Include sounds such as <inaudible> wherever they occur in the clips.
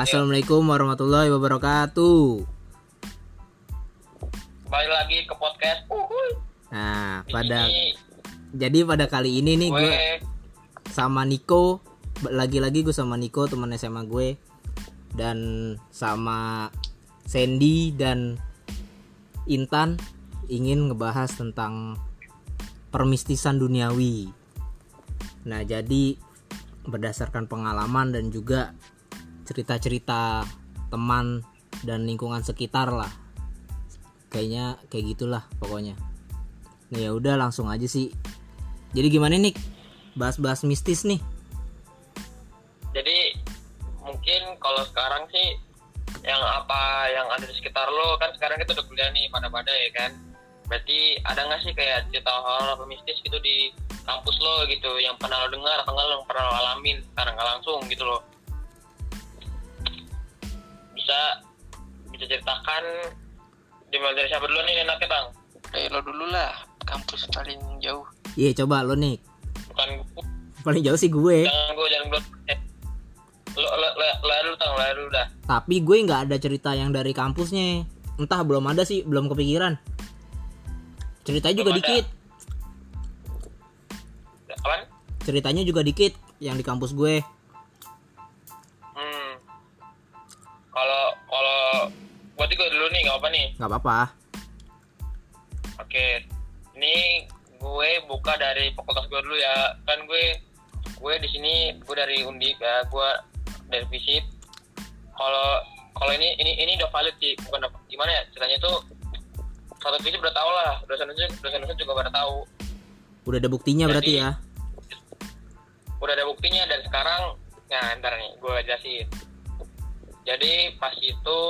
Assalamualaikum warahmatullahi wabarakatuh. Balik lagi ke podcast. Uhuy. Nah, pada sini jadi pada kali ini nih gue gue sama Niko lagi-lagi gue sama Niko teman SMA gue dan sama Sandy dan Intan ingin ngebahas tentang permistisan duniawi. Nah, jadi berdasarkan pengalaman dan juga cerita-cerita teman dan lingkungan sekitar lah. Kayaknya kayak gitulah pokoknya. Nah, ya udah langsung aja sih. Jadi gimana nih? Bahas-bahas mistis nih. jadi mungkin kalau sekarang sih yang apa yang ada di sekitar lo kan sekarang kita udah kuliah nih pada-pada ya kan. Berarti ada nggak sih kayak cerita horor atau mistis gitu di kampus lo gitu yang pernah lo dengar atau nggak lo pernah lo alamin sekarang nggak langsung gitu loh. Bisa bisa ceritakan dimulai dari siapa dulu nih enaknya bang? Eh lo dulu lah kampus paling jauh. Iya, coba lo nih. Bukan gue, Paling jauh sih gue. jangan gue jangan gue. Eh, Lo lo lo lo dulu tang lo dulu dah. Tapi gue nggak ada cerita yang dari kampusnya. Entah belum ada sih, belum kepikiran. Ceritanya juga Belum ada. dikit. Apaan? Ceritanya juga dikit yang di kampus gue. Kalau kalau buat gue dulu nih nggak apa nih. nggak apa-apa. Oke. Ini gue buka dari fakultas gue dulu ya. Kan gue gue di sini gue dari Undip ya. Gue dari Visip. Kalau kalau ini ini ini udah valid sih. Bukan gimana ya ceritanya tuh satu Visip udah tau lah. Dosen-dosen dosen-dosen juga pada tahu. Udah ada buktinya berarti Jadi- ya. udah ada buktinya dan sekarang nah ntar nih gue jelasin jadi pas itu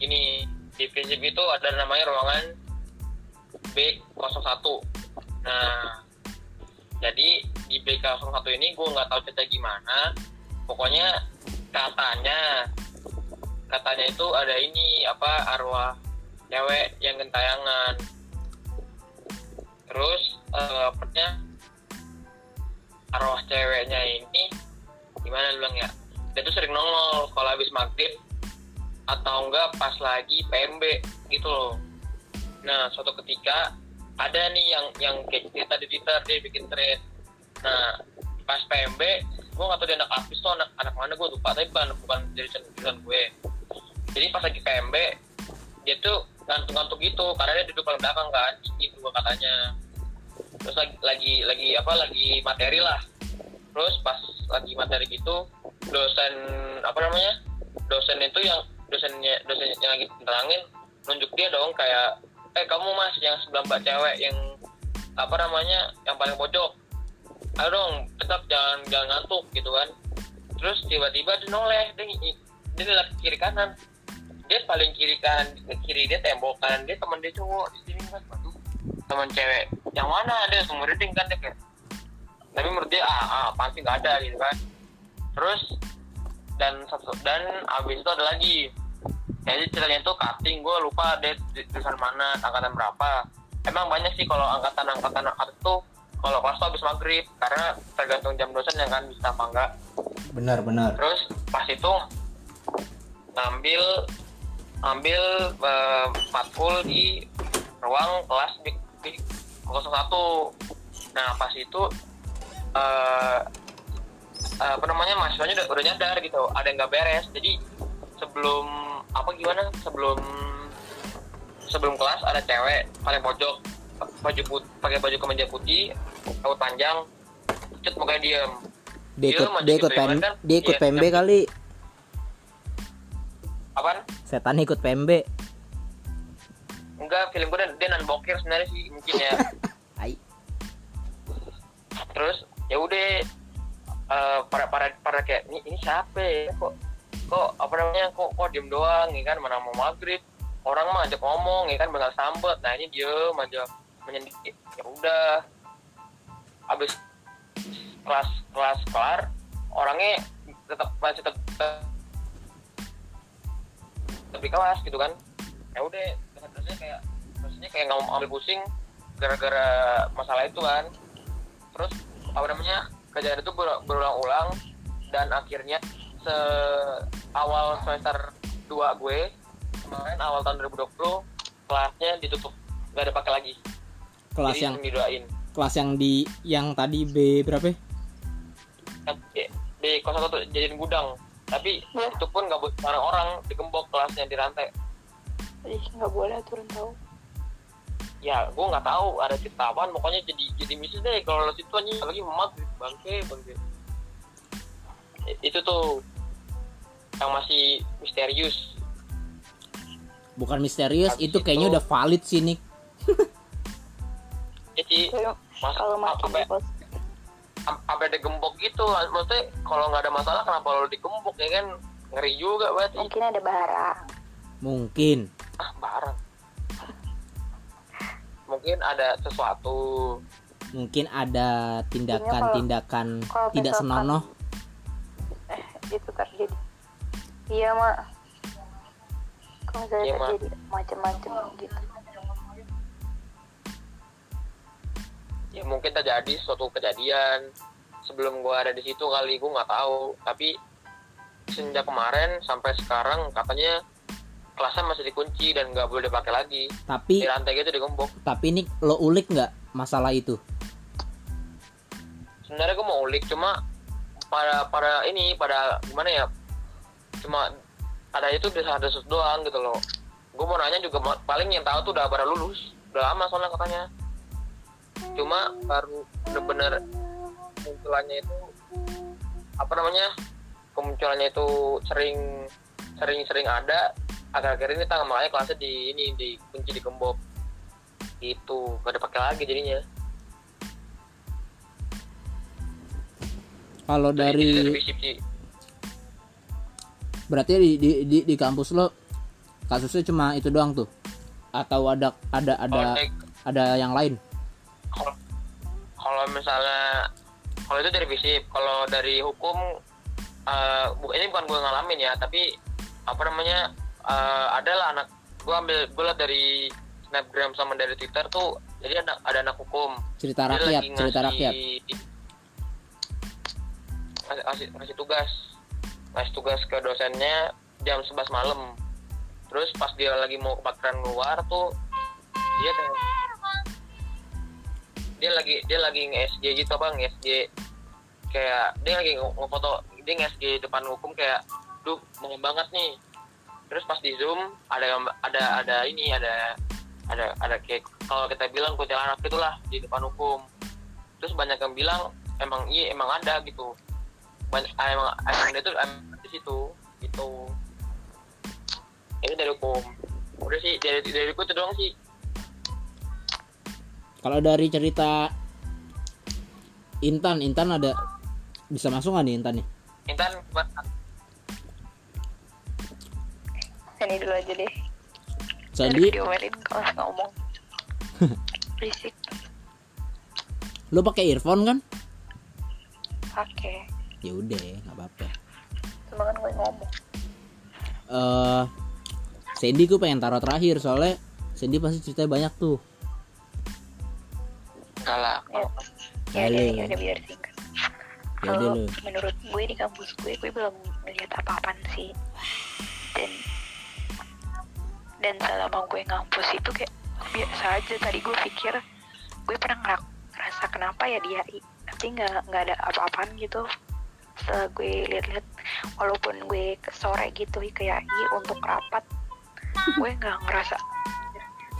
ini di prinsip itu ada namanya ruangan B01. Nah jadi di B01 ini gue nggak tahu cerita gimana. Pokoknya katanya katanya itu ada ini apa arwah cewek yang gentayangan. Terus eh, apanya arwah ceweknya ini gimana bilang ya dia tuh sering nongol kalau habis maghrib atau enggak pas lagi PMB gitu loh. Nah suatu ketika ada nih yang yang kayak cerita di Twitter dia bikin thread. Nah pas PMB gue gak tau dia anak artis tuh anak anak mana gue lupa tapi bukan bukan dari jurusan gue. Jadi pas lagi PMB dia tuh ngantuk-ngantuk gitu karena dia duduk paling belakang kan itu gua katanya. Terus lagi lagi lagi apa lagi materi lah. Terus pas lagi materi gitu dosen apa namanya dosen itu yang dosennya dosen yang lagi terangin nunjuk dia dong kayak eh kamu mas yang sebelah mbak cewek yang apa namanya yang paling pojok. Ayo dong tetap jangan jangan ngantuk gitu kan. Terus tiba-tiba dia noleh dia, dia kiri kanan. Dia paling kiri kanan kiri dia tembok kanan dia teman dia cowok di sini waduh teman cewek yang mana ada semua reading kan dia tapi menurut dia ah, ah sih nggak ada gitu kan terus dan satu dan abis itu ada lagi. Jadi ceritanya itu cutting gue lupa deh di- jurusan mana angkatan berapa. Emang banyak sih kalau angkatan angkatan angkatan itu kalau kelas tuh habis maghrib karena tergantung jam dosen ya kan bisa apa enggak. Benar, benar. terus pas itu ngambil ambil eh, matkul di ruang kelas di, di 01 nah pas itu eh eh, apa namanya mahasiswanya udah, udah nyadar gitu ada yang nggak beres jadi sebelum apa gimana sebelum sebelum kelas ada cewek paling pojok baju put pakai baju kemeja putih rambut panjang cut mukanya diem Dia ikut dia ikut gitu ya, PM, kan? dia ikut PMB yang- kali. apaan Setan ikut PMB. enggak film gue dia, non bokir sebenarnya sih mungkin ya <laughs> terus ya udah eh, para para para kayak ini ini siapa ya? Kok kok apa namanya? Kok kok diem doang ya kan? Mana mau maghrib? Orang mah ajak ngomong ya kan? Bakal sambet. Nah ini diem aja menyendiri. Ya udah. Habis kelas kelas kelar orangnya tetap masih tetap di kelas gitu kan. Ya udah terusnya kayak terusnya kayak nggak mau ambil pusing gara-gara masalah itu kan. Terus apa namanya kejadian itu ber- berulang-ulang dan akhirnya se awal semester 2 gue kemarin awal tahun 2020 kelasnya ditutup nggak ada pakai lagi. Kelas jadi yang didoain. kelas yang di yang tadi B berapa? Ya? Kan, di, di kos satu tuh jadiin gudang. Tapi Ya. itu pun nggak buat barang orang digembok kelasnya di rantai ih nggak boleh aturan tahu ya gue nggak tahu ada cerita apaan pokoknya jadi jadi mistis deh kalau lo situ aja lagi emak bangke bangke. Itu tuh yang masih misterius. Bukan misterius Habis itu kayaknya itu- udah valid sih sih Kayak mas kalau sampai sampai digembok gitu maksudnya kalau nggak ada masalah kenapa lo digembok ya kan? Ngeri juga berarti. Mungkin ada barang mungkin. Ah barang mungkin ada sesuatu. Mungkin ada tindakan-tindakan kalau tidak senonoh. Eh itu terjadi. Iya mak. Kalau misalnya Iya, terjadi macam-macam gitu. Ya mungkin terjadi suatu kejadian. Sebelum gua ada di situ kali gua nggak tahu. Tapi sejak kemarin sampai sekarang katanya kelasnya masih dikunci dan nggak boleh dipakai lagi. Tapi di lantai gitu digembok tapi Nick lo ulik nggak masalah itu? Sebenarnya gua mau ulik cuma pada pada ini pada gimana ya? Cuma ada itu bisa ada sus doang gitu loh. Gue mau nanya juga paling yang tahu tuh udah baru lulus. Udah lama soalnya katanya. Cuma baru bener-bener munculannya itu apa namanya? Kemunculannya itu sering sering sering ada akhir-akhir ini tanggal makanya kelasnya di ini di kunci di gembok. Itu gak ada pakai lagi jadinya. Kalau dari berarti di, di di di kampus lo kasusnya cuma itu doang tuh? Atau ada ada ada kayak- ada yang lain? Kalau misalnya kalau itu dari fisip kalau dari hukum bu- ini bukan gue ngalamin ya tapi apa namanya eh, ada lah anak gue ambil gue liat dari snapgram sama dari twitter tuh jadi ada ada anak hukum. Cerita Dia rakyat lagi cerita ngasih- rakyat. Ngasih, ngasih, ngasih tugas. Ngasih tugas ke dosennya jam 11 malam. Terus pas dia lagi mau ke parkiran luar tuh dia kayak dia lagi dia lagi nge-SG gitu apa nge-SG kayak dia lagi nge- ngefoto dia nge-SG depan hukum kayak duh mau banget nih terus pas di zoom ada ada ada ini ada ada ada kayak kalau kita bilang kuntilanak gitulah di depan hukum. Terus banyak yang bilang emang iya emang ada gitu. Banyak ah, emang emang dia tuh emang di situ gitu. Ini dari hukum. Udah sih dari dari itu doang sih. Kalau dari cerita Intan Intan ada bisa masuk nggak nih Intan nih? Intan ini dulu aja deh. Sandy video diomelin kalau ngomong. <laughs> Berisik. Lo pakai earphone kan? Pakai. Ya udah nggak apa-apa. Cuma kan gue ngomong. Eh Sandy gue pengen taruh terakhir soalnya Sandy pasti ceritanya banyak tuh. Enggak lah ya ya udah, ya udah biar singkat ya udah kalau menurut gue di kampus gue gue belum melihat apa-apaan sih. Dan dan selama gue ngampus itu kayak biasa aja. Tadi gue pikir gue pernah ngerak- ngerasa kenapa ya dia tapi nggak nggak ada apa-apaan gitu. Setelah gue lihat-lihat walaupun gue ke sore gitu ke YAI untuk rapat gue nggak ngerasa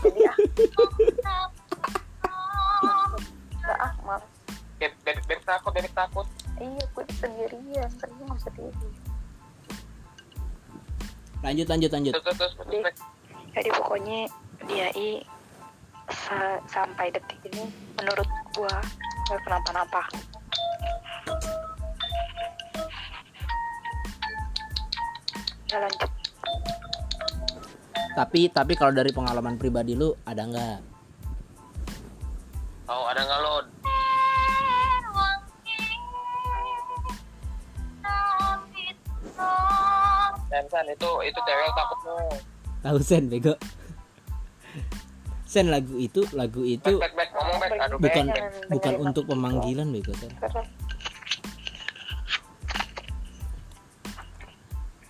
jadi ah nggak ah malas beb takut beb takut. Iya gue sendirian tapi gue nggak bisa diri lanjut lanjut lanjut. Terus terus terus terus jadi pokoknya dia i sa- sampai detik ini menurut gua gak kenapa-napa. Ya lanjut. Tapi tapi kalau dari pengalaman pribadi lu ada nggak? Oh ada nggak lo Sen, sen, itu itu cewek takut lo tahu Sen bego Sen lagu itu lagu itu back back back ngomong back aduh bukan back, bukan untuk pemanggilan bego Sen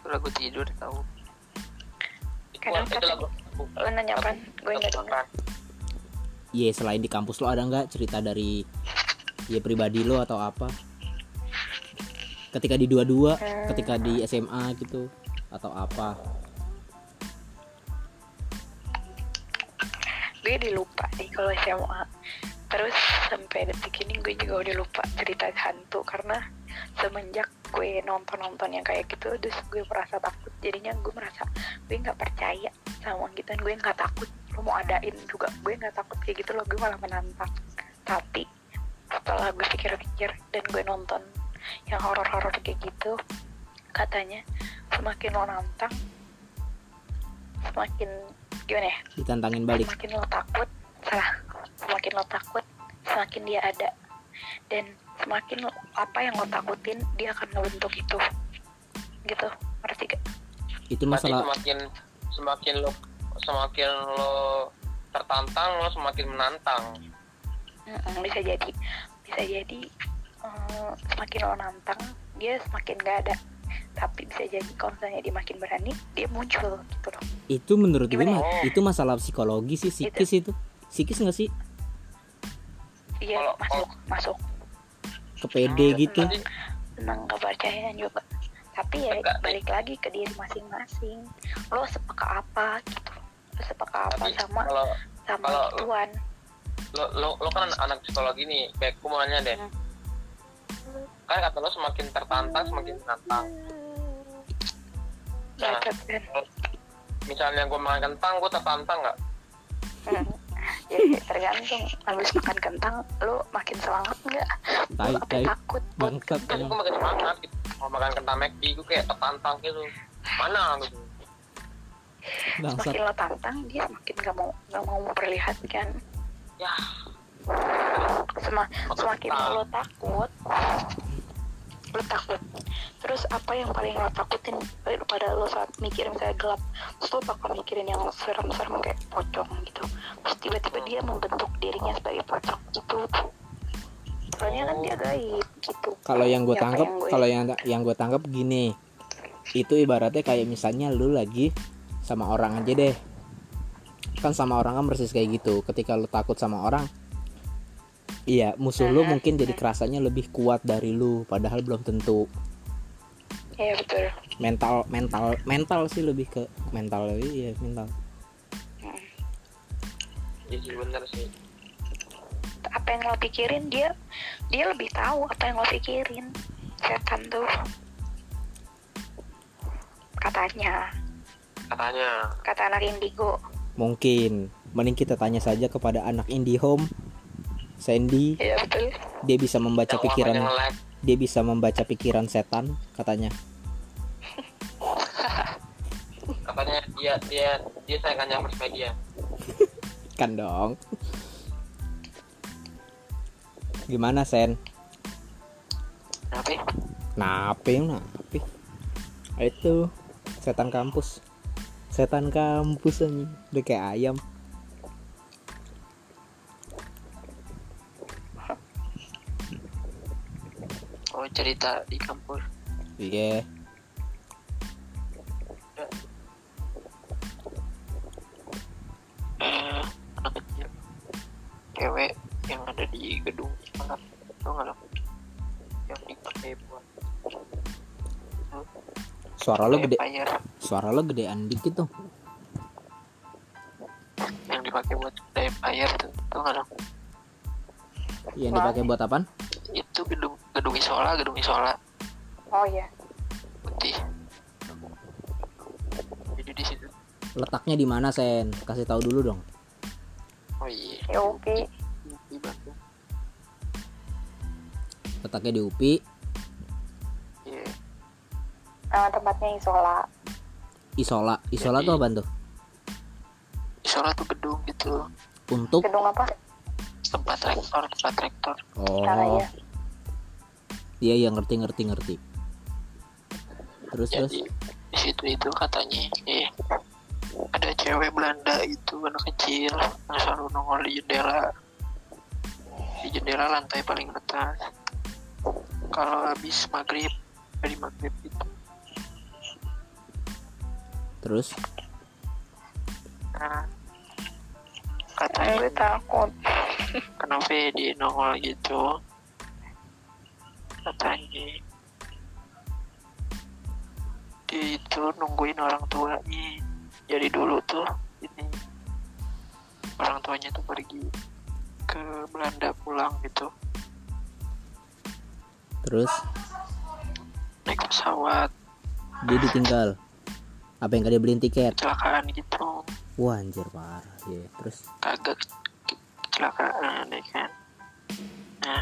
lagu tidur tahu itu, Kenapa itu lagu Lo nanya apaan? Gue nggak denger. Iya selain di kampus lo ada nggak cerita dari ya pribadi lo atau apa? Ketika di dua-dua, Hmm. ketika di SMA gitu atau apa? Gue udah lupa nih kalau SMA terus sampai detik ini gue juga udah lupa cerita hantu karena semenjak gue nonton-nonton yang kayak gitu terus gue merasa takut. Jadinya gue merasa gue nggak percaya sama gitu gue nggak takut lo mau adain juga. Gue nggak takut kayak gitu loh gue malah menantang. Tapi setelah gue pikir-pikir dan gue nonton yang horor-horor kayak gitu katanya semakin lo nantang semakin gimana ya? Ditantangin balik. semakin lo takut salah. Semakin lo takut semakin dia ada. Dan semakin lo- apa yang lo takutin dia akan ngebentuk itu. Gitu. Ngerti gak? Itu Berarti masalah semakin semakin lo semakin lo tertantang lo semakin menantang. Mm-mm, bisa jadi. Bisa jadi eh, semakin lo nantang dia semakin gak ada tapi bisa jadi kalau misalnya dia makin berani dia muncul gitu loh. Itu menurut gue mah- itu masalah psikologi sih, psikis itu. Psikis nggak sih? iya masuk masuk. Kepede gitu. Nanti tentang kepercayaan juga. Tapi ya Enggak. balik lagi ke diri masing-masing. Lo sepeka apa gitu. Lo sepeka apa tapi sama kalau sama kalau- gituan lo, lo lo kan anak psikologi nih. Kayak nanya deh. Hmm. kan kata lo semakin tertantang semakin menantang Nah. Misalnya gue makan kentang gue tertantang nggak? Hmm. ya sih, tergantung. Habis makan kentang lo makin semangat nggak? Apa tai. takut buat Bangsat kan gue makin semangat gitu. Mau makan kentang McD gue kayak tertantang gitu. Mana gitu Bangsat. semakin lo tantang dia semakin gak mau gak mau memperlihatkan ya. Sema- semakin lo takut lo takut terus apa yang paling lo takutin pada lo saat mikir misalnya gelap? Terus lo bakal mikirin yang serem-serem kayak pocong gitu. Terus tiba-tiba dia membentuk dirinya sebagai pocong. Gitu soalnya kan dia gaib gitu. Kalau yang gue Ya, tangkap, kalau yang yang gue tangkap gini, itu ibaratnya kayak misalnya lu lagi sama orang aja deh, kan sama orang kan persis kayak gitu. Ketika lu takut sama orang, iya musuh lu Mhm. mungkin jadi kerasanya lebih kuat dari lu, padahal belum tentu. iya betul. Mental, mental, mental sih lebih ke mental, iya mental. iya sih bener sih. Apa yang lo pikirin dia dia lebih tahu apa yang lo pikirin. Setan tuh. Katanya. Katanya. Kata anak indigo. Mungkin, mending kita tanya saja kepada anak IndiHome, Sandy, iya betul. Dia bisa membaca yang pikiran, dia bisa membaca pikiran setan, katanya. <laughs> katanya dia dia dia sayangannya first media. <laughs> Kan dong. Gimana sen? Kenapa? ya? nape nape itu setan kampus. Setan kampus aja udah kayak ayam Oh cerita di kampus. iya Eh, anak kecil. Cewek yang ada di gedung sekolah. Tau nggak? Yang dipakai buat suara lo gede fire. suara lo gedean dikit tuh Yang dipakai buat fire tuh. Tau nggak yang dipakai buat apaan Itu gedung gedung isola, gedung isola oh iya putih. Jadi di situ. letaknya di mana sen kasih tahu dulu dong Oh iya. ya Bandung. letaknya di UPI Iya. nama tempatnya isola isola isola tuh apa tuh Isola tuh gedung gitu. untuk gedung apa Tempat rektor, tempat rektor. oh. Ya. Iya iya ngerti ngerti ngerti. Terus terus? Jadi di situ itu katanya eh ada cewek Belanda itu anak kecil yang selalu nongol di jendela. Di jendela lantai paling atas. Kalau habis maghrib dari maghrib itu terus? Nah katanya gue takut. Kenapa dia nongol gitu? Katanya. Dia itu nungguin orang tuanya jadi dulu tuh ini orang tuanya tuh pergi ke Belanda pulang gitu. Terus? Naik pesawat. Dia ditinggal. Apa yang dia beliin tiket? Kecelakaan gitu. Wah anjir parah ya terus? Kagak kecelakaan ya kan? Nah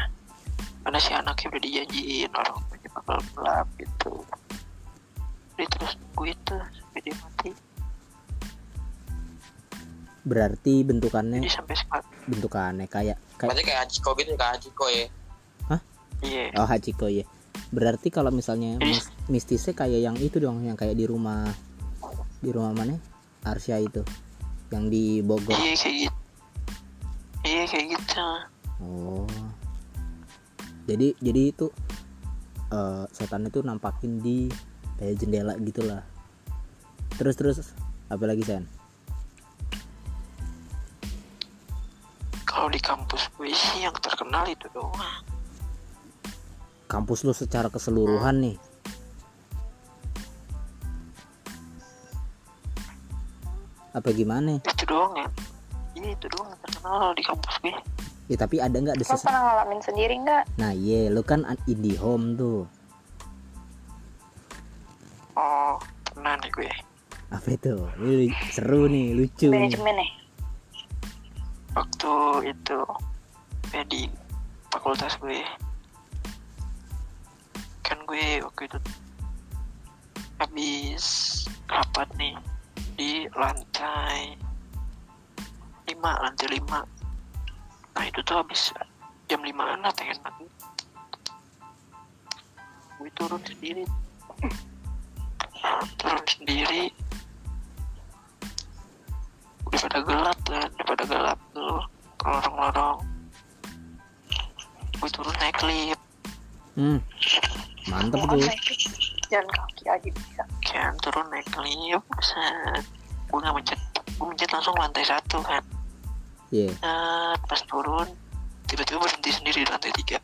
mana si anaknya udah dijanjiin orang tuanya bakal pulang gitu. Dia terus nungguin tuh sampai dia mati. Berarti bentukannya jadi sampai sekarang bentukannya kayak kayak berarti kayak Hachiko gitu kayak Hachiko ya? Iya. Oh Hachiko ya berarti kalau misalnya mis- mistisnya kayak yang itu dong yang kayak di rumah di rumah mana? Arsya itu. Yang di Bogor. Iya kayak gitu iya kayak gitu. Oh. Jadi jadi itu eh setan itu nampakin di kayak jendela gitulah. Terus terus apa lagi sen? Kalau di kampus gue sih yang terkenal itu doang. Kampus lu secara keseluruhan nih. Apa gimana itu doang ya iya itu doang terkenal di kampus gue ya tapi ada nggak Lo desas pernah ngalamin sendiri nggak? nah iya lu kan an- indie home tuh oh pernah nih gue apa itu Ini seru nih lucu nih. Manajemen ya? waktu itu ya di fakultas gue kan gue waktu itu habis rapat nih di lantai lima lantai lima. Nah itu tuh habis jam limaan lah pengen mati gue turun sendiri. <clears throat> Turun sendiri. Udah pada gelap kan? Udah pada gelap tuh lorong-lorong. Gue turun naik lift. Hmm. Mantep tuh. jalan kaki aja bisa. kan turun naik lift set gue nggak mencet gue mencet langsung lantai satu kan iya. Set, pas turun tiba-tiba berhenti sendiri di lantai tiga.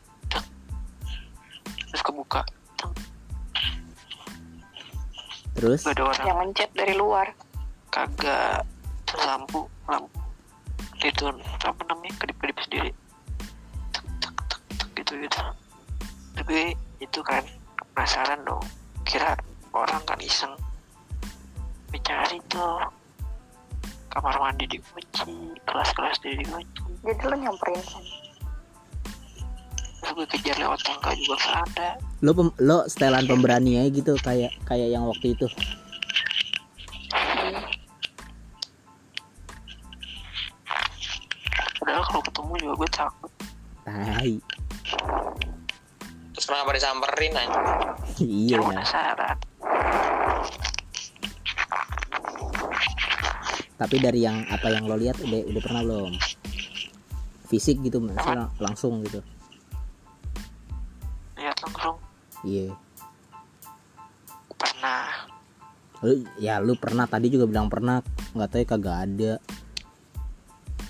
Terus kebuka. Terus? Gak ada orang. Yang mencet dari luar. kagak. Terus lampu lampu. Itu apa namanya kedip kedip sendiri. Tek, tek, tek, tek, gitu gitu. Tapi itu kan penasaran dong. Kira orang kan iseng. Dicari tuh kamar mandi dikunci kelas-kelas dia dikunci Jadi lo nyamperin kan? terus gue kejar lewat tangga juga gak ada. Lo pem, lo setelan pemberani aja gitu kayak kayak yang waktu itu. Padahal kalau ketemu juga gue takut. Tai. Terus kenapa disamperin aja iya. Penasaran tapi dari yang apa yang lo lihat udah udah pernah belum? Fisik gitu maksudnya langsung gitu? Lihat langsung. Iya. Pernah. Lu ya lu pernah. Tadi juga bilang pernah. Nggak tahu ya kagak ada.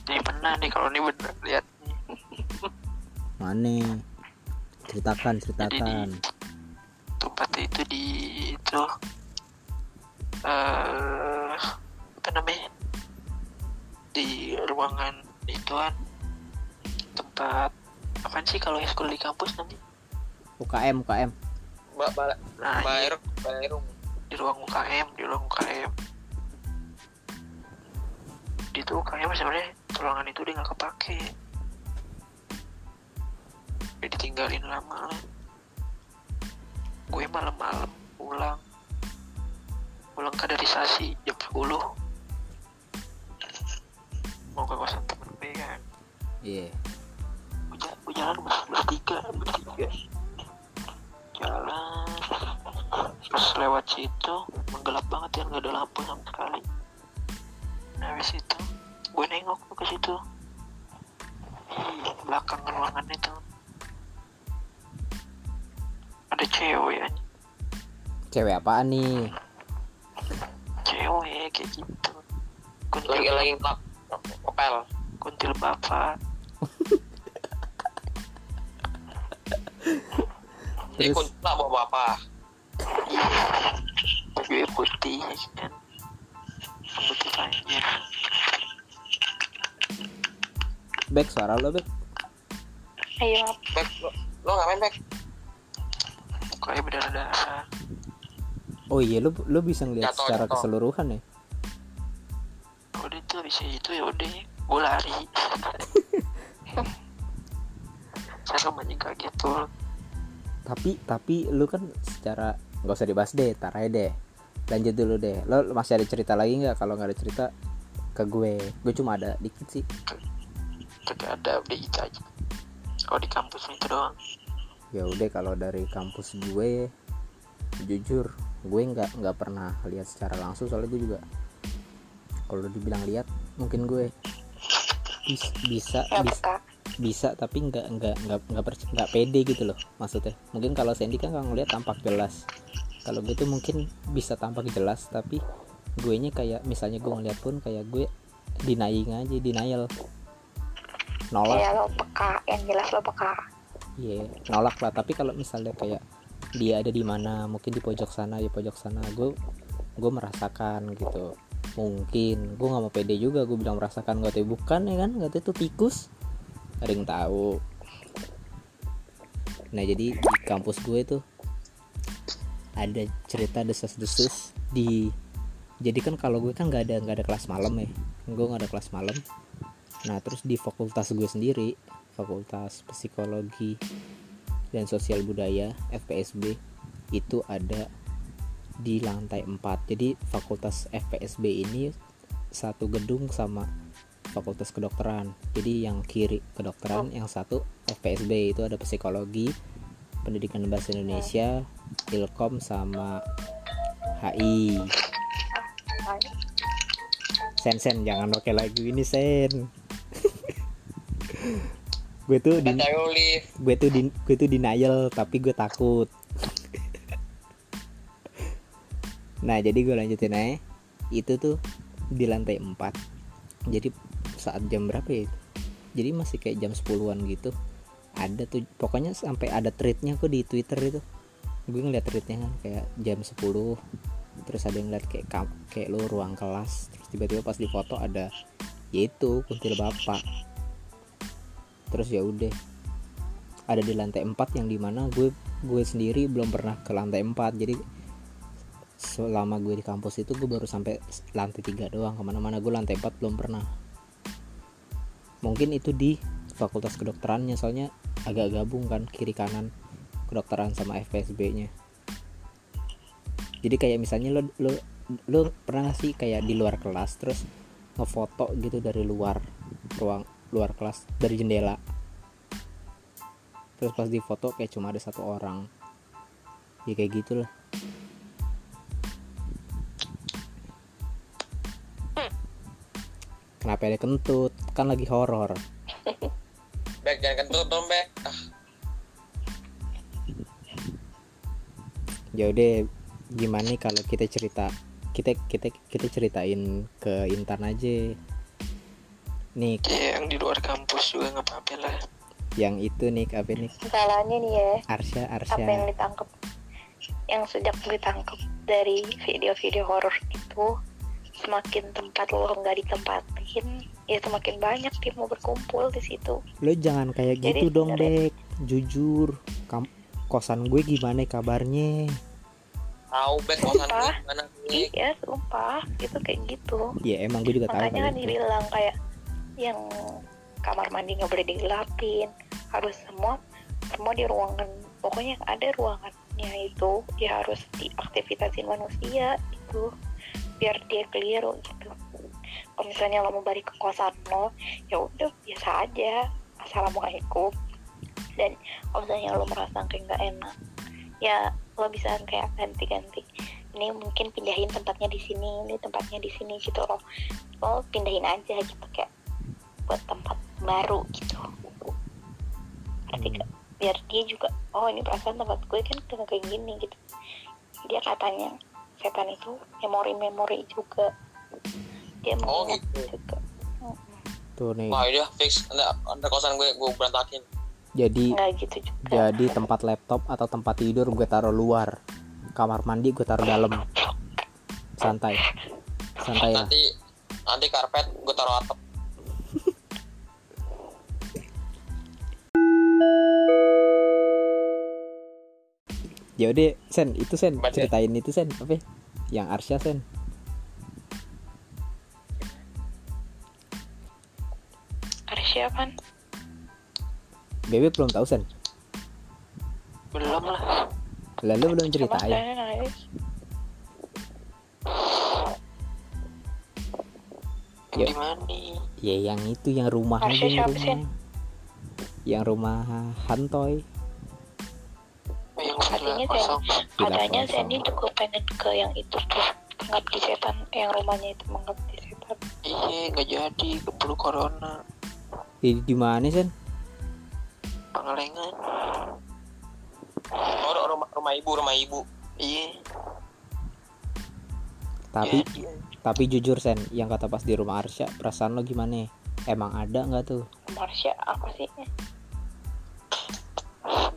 Nih pernah nih kalau ini bener lihat. Mana? Ceritakan ceritakan. tempatnya itu di itu eh apa namanya di ruangan ituan tempat apa sih kalau yang sekolah di kampus nanti? UKM UKM mbak mbak nah mbak iya, di ruang UKM di ruang UKM di itu UKM sebenarnya ruangan itu dia nggak kepake. Dia ditinggalin lama lah. Gue malam-malam pulang. Pulang kaderisasi jam 10 mau ke kosan temen gue kan. Iya. Gue ja- gue jalan ber- bertiga bertiga jalan. Pas lewat situ menggelap banget ya nggak ada lampu sama sekali. Nah habis itu gue nengok tuh ke situ. Belakang ruangan itu. Ada cewek ya cewek apaan nih? Cewek kayak gitu. Lagi lagi ngelap ngepel kuntil bapak. <laughs> Terus? kunci lah bawa apa baju putih ya kan? Rambutnya panjang Back suara lo back ayo. Bek, lo, lo ngapain Bek? mukanya berdarah-darah. Oh iya lo lo bisa ngeliat Jatuh, secara jatuh. keseluruhan ya tuh bisa itu ya udah gue lari. <laughs> Saya banyak kaget tuh tapi tapi lu kan secara nggak usah dibahas deh tar aja deh. Lanjut dulu deh. Lo masih ada cerita lagi nggak? Kalau nggak ada cerita ke gue. Gue cuma ada dikit sih. Kagak ada udah itu aja. Kalau di kampus itu doang. Ya udah kalau dari kampus gue jujur gue nggak nggak pernah lihat secara langsung. Soalnya gue juga kalau dibilang lihat mungkin gue bis- bisa nggak bis- bisa tapi nggak nggak nggak nggak nggak pede gitu loh maksudnya. Mungkin kalau Sandy kan kalau ngeliat tampak jelas. Kalau gue tuh mungkin bisa tampak jelas tapi gue nya kayak misalnya gue ngeliat pun kayak gue denying aja denial. Nolak. Kayak lo peka yang jelas lo peka. Iya, nolak lah. Tapi kalau misalnya kayak dia ada di mana, mungkin di pojok sana, di pojok sana, gue gue merasakan gitu. Mungkin. Gue nggak mau pede juga, gue bilang merasakan gak tahu. Bukan ya kan, gak tahu itu tikus. Yang tahu. Nah jadi di kampus gue tuh ada cerita desas-desus di jadi kan kalau gue kan nggak ada nggak ada kelas malam ya. Gue nggak ada kelas malam. Nah terus di fakultas gue sendiri fakultas psikologi dan sosial budaya FPSB itu ada di lantai 4 jadi fakultas FPSB ini satu gedung sama fakultas kedokteran. Jadi yang kiri kedokteran yang satu FPSB itu ada psikologi pendidikan bahasa Indonesia Ilkom sama HI Sen Sen jangan pakai lagu ini Sen. <laughs> Gue tuh di, gue tuh di, gue tuh denial tapi gue takut nah jadi gue lanjutin aja. Itu tuh di lantai 4 jadi saat jam berapa ya jadi masih kayak jam 10-an gitu. Ada tuh pokoknya sampai ada tweetnya kok di twitter itu. Gue ngeliat tweetnya kan kayak jam 10 terus ada yang ngeliat kayak kayak lu ruang kelas. Terus tiba-tiba pas di foto ada yaitu kuntil bapak. Terus ya udah. Ada di lantai 4 yang di mana gue gue sendiri belum pernah ke lantai 4 jadi selama gue di kampus itu gue baru sampai lantai 3 doang. Ke mana-mana gue lantai 4 belum pernah. Mungkin itu di fakultas kedokterannya soalnya agak gabung kan kiri kanan kedokteran sama FPSB nya jadi kayak misalnya lo lo lo pernah gak sih kayak di luar kelas terus ngefoto gitu dari luar ruang luar kelas dari jendela? Terus pas di foto kayak cuma ada satu orang. Ya kayak gitulah kenapa ada kentut? Kan lagi horor. <laughs> Bek jangan kentut dong Bek. Ah, ya udah gimana nih kalau kita cerita? Kita kita kita ceritain ke Intan aja. Nih. Ya yang di luar kampus juga nggak apa-apa lah. Yang itu nih apa nih salahnya nih ya. Arsya apa yang Arsya ditangkap yang sejak ditangkap dari video-video horor itu semakin tempat lo nggak ditempatin ya semakin banyak tim mau berkumpul di situ. Lo jangan kayak Jadi gitu dong Bek jujur Kam- kosan gue gimana kabarnya? Tahu Bek kosan Sumpah. gue gimana iya sumpah. Itu kayak gitu. Ya emang gue juga tahu makanya kan dibilang kayak yang kamar mandi nggak boleh digelapin harus semua semua di ruangan pokoknya ada ruangannya itu dia harus diaktivitasin manusia itu biar dia keliru gitu. Kalau misalnya lo mau balik ke kosan lo ya udah biasa aja. Assalamualaikum. Dan kalau misalnya lo merasa kayak nggak enak ya lo bisa kayak ganti-ganti. Ini mungkin pindahin tempatnya di sini ini tempatnya di sini gitu loh. Lo pindahin aja gitu kayak buat tempat baru gitu. Berarti Hmm. biar dia juga oh ini perasaan tempat gue kan kayak gini gitu. Dia katanya setan itu memori-memori juga. Dia mau Oh, gitu. juga. Tuh nih. Wah udah fix. Anda anda kosan gue gue berantakin. Nggak jadi gitu juga. jadi tempat laptop atau tempat tidur gue taruh luar. Kamar mandi gue taruh dalam. Santai. Santai lah nanti nanti karpet gue taruh atap <laughs> Yaudah, Sen, itu Sen, Baca. ceritain itu Sen, apa? ya? Yang Arsya Sen. Arsya kan Bebe belum tahu Sen. belum lah Lalu belum ceritain. Ya. di mana nih Ya yang itu yang rumah Arsya aja yang siapa, Sen? Yang rumah Hantoy. Oh, yang Katanya. Sandy juga pengen ke yang itu tuh mengabdi setan yang rumahnya itu mengabdi setan iya nggak jadi keburu corona Di, di mana Sen? pengelengan oh rumah rumah ibu rumah ibu iya Tapi jadi. tapi jujur Sen, yang kata pas di rumah Arsya, perasaan lo gimana? Emang ada nggak tuh? Marsha apa sih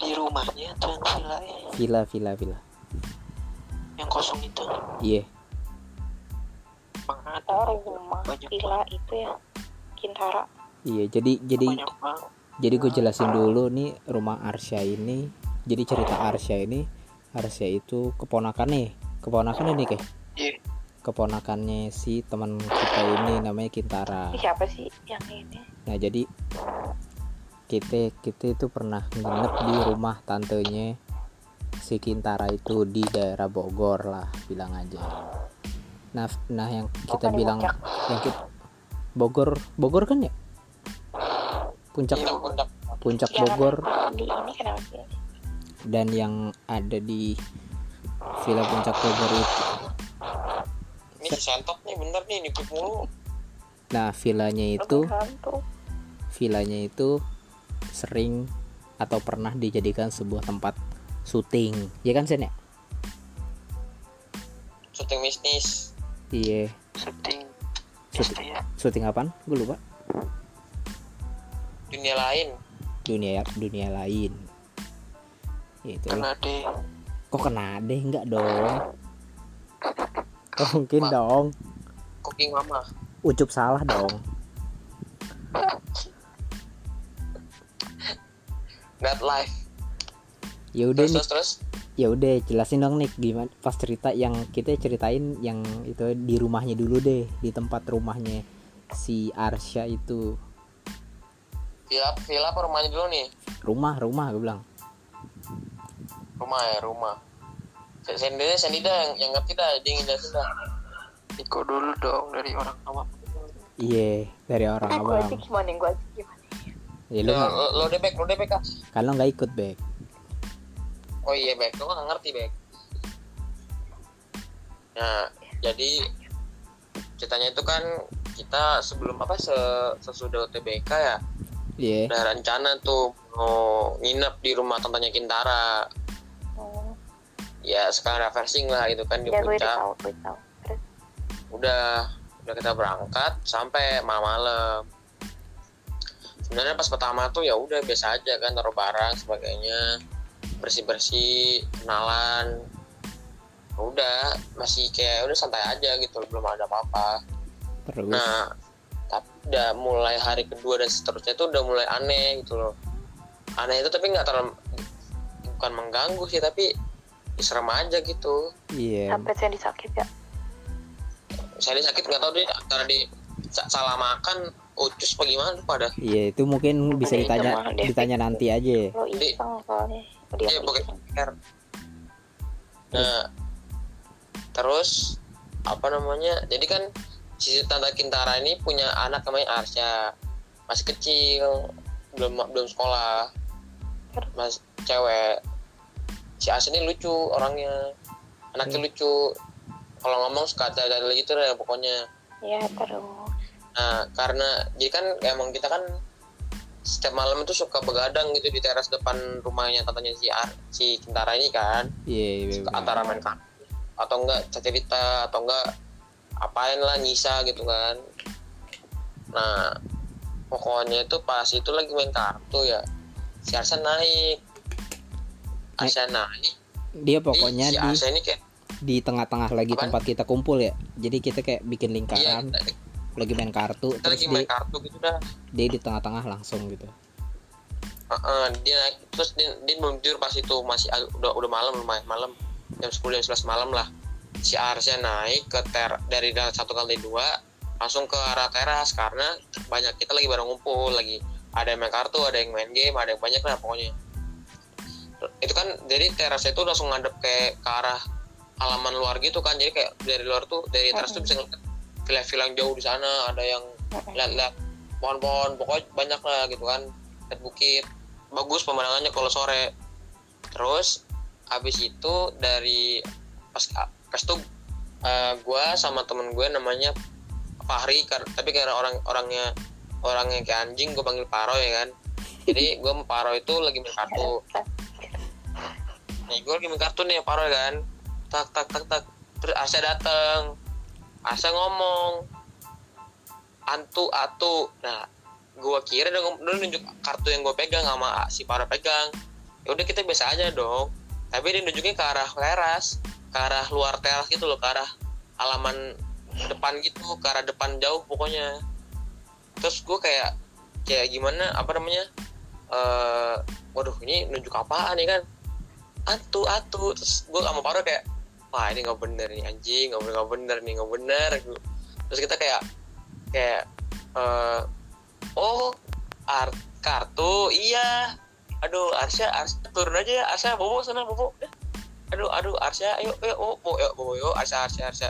di rumahnya tuh yang villa ya Villa, villa, villa. yang kosong itu Iya. emang ada oh rumah Banyak villa itu ya Kintara Iya, jadi jadi banyak banget jadi gue jelasin dulu nih rumah Arsya ini. Jadi cerita Arsya ini, Arsya itu keponakan nih, keponakan nih kayak iya keponakannya si teman kita ini namanya Kintara. ini siapa sih yang ini Nah jadi kita kita itu pernah nginep di rumah tantenya si Kintara itu di daerah Bogor lah bilang aja. Nah nah yang kita Bukan bilang Puncak. yang kita Bogor Bogor kan ya? Puncak Iya, puncak. Bogor sih dan yang ada di Villa Puncak Bogor itu. ini si sentok nih bener nih nipu mulu Nah villanya itu villanya itu sering atau pernah dijadikan sebuah tempat syuting. Ya kan Sen ya? Syuting bisnis. Iya. Syuting Syuting. SD ya. syuting apaan? Gue lupa. Dunia lain. Dunia dunia lain. Itu. Kena deh. Kok kena deh? Enggak dong. <laughs> Kok mungkin Ma- dong. Cooking mama. Ucup salah dong <laughs> that life. Ya udah terus nih terus terus? Ya udah jelasin dong nih gimana pas cerita yang kita ceritain yang itu di rumahnya dulu deh di tempat rumahnya si Arsya itu. Villa villa apa rumahnya dulu nih? Rumah rumah gue bilang. Rumah ya rumah. Sendiri Sendiri yang yang ngerti dah ngejelasin dah. Niko dulu dong dari orang awam. Iya dari orang gue aja awam gimana gue aja gimana ya, lo lu lo, lo deh Bek, lo deh Bek ah. kalau nggak ikut Bek. Oh iya Bek. Lo nggak ngerti Bek. Nah jadi ceritanya itu kan kita sebelum apa se sesudah UTBK ya iya. udah rencana tuh mau nginep di rumah tantanya Kintara. Hmm. ya sekarang reversing lah gitu kan di ya puncak. tahu gue tahu. Terus? Udah udah kita berangkat sampai malam malam sebenarnya pas pertama tuh ya udah biasa aja kan taruh barang sebagainya. Bersih bersih kenalan udah masih kayak udah santai aja gitu belum ada apa-apa. Terus? Nah tapi udah mulai hari kedua dan seterusnya itu udah mulai aneh gitu loh. Aneh itu tapi nggak terlalu bukan mengganggu sih tapi ya serem aja gitu. Iya. Sampai saya disakit ya saya sakit nggak tahu dia antara di sa- salah makan ucus apa gimana lupa dah iya itu mungkin bisa Ada ditanya itu ditanya nanti aja. Lo iseng soalnya. Oh, Iya, pokoknya nah terus? apa namanya? Jadi kan si tante Kintara ini punya anak namanya Arsya. Masih kecil belum belum sekolah. Mas cewek. Si Arsya ini lucu orangnya. Anaknya lucu. Kalau ngomong suka ada gitu deh pokoknya. Ya terus Nah, karena jadi kan emang kita kan setiap malam itu suka begadang gitu di teras depan rumahnya tantanya si Ar, si Kintara ini kan. iya iya, antara main kaki atau enggak cerita atau enggak apain lah nyisa gitu kan. Nah pokoknya itu pas itu lagi main kartu ya si Arsa naik. Arsa naik. Dia pokoknya si di Arsa ini kayak di tengah-tengah lagi Apaan? tempat kita kumpul ya. Jadi kita kayak bikin iya lingkaran kita, lagi main kartu kita terus lagi dia, main kartu gitu dah. dia di tengah-tengah langsung gitu. Heeh, dia naik terus dia, dia tidur pas itu masih udah udah malam lumayan malam. Jam 10 jam 11 malam lah. Si Arsnya naik ke ter dari da- satu kali dua langsung ke arah teras karena banyak kita lagi bareng ngumpul lagi ada yang main kartu ada yang main game ada yang banyak lah pokoknya. Itu kan jadi teras itu langsung ngadep kayak ke arah halaman luar gitu kan jadi kayak dari luar tuh dari teras tuh bisa ngeliat villa-villa yang jauh di sana ada yang lihat-lihat pohon-pohon pokoknya banyak lah gitu kan lihat bukit. Bagus pemandangannya kalau sore. Terus habis itu dari pas pas tuh eh, gua sama temen gue namanya Fahri kar- tapi karena orang orangnya orangnya kayak anjing gue panggil Paro ya kan. Jadi <laughs> gue sama Paro itu lagi main kartu. Nih gue lagi main kartu nih Paro ya kan. Tak tak tak tak. Terus Asya dateng Asya ngomong antu atu. Nah gue kira ngom- dia nunjuk kartu yang gue pegang sama si Paro pegang. Ya udah kita biasa aja dong. Tapi dia nunjuknya ke arah teras ke arah luar teras gitu loh ke arah halaman depan gitu ke arah depan jauh pokoknya. Terus gue kayak kayak gimana apa namanya eh waduh ini nunjuk apaan nih kan? Atu atu. Terus gue sama Paro kayak wah ini nggak bener nih anjing nggak bener nggak bener nih nggak bener. Terus kita kayak kayak eh oh art kartu iya. Aduh Arsya Arsya turun aja ya Arsya bobo sana bobo. Aduh aduh Arsya ayo ayo oh, bobo yuk bobo yuk Arsya Arsya Arsya.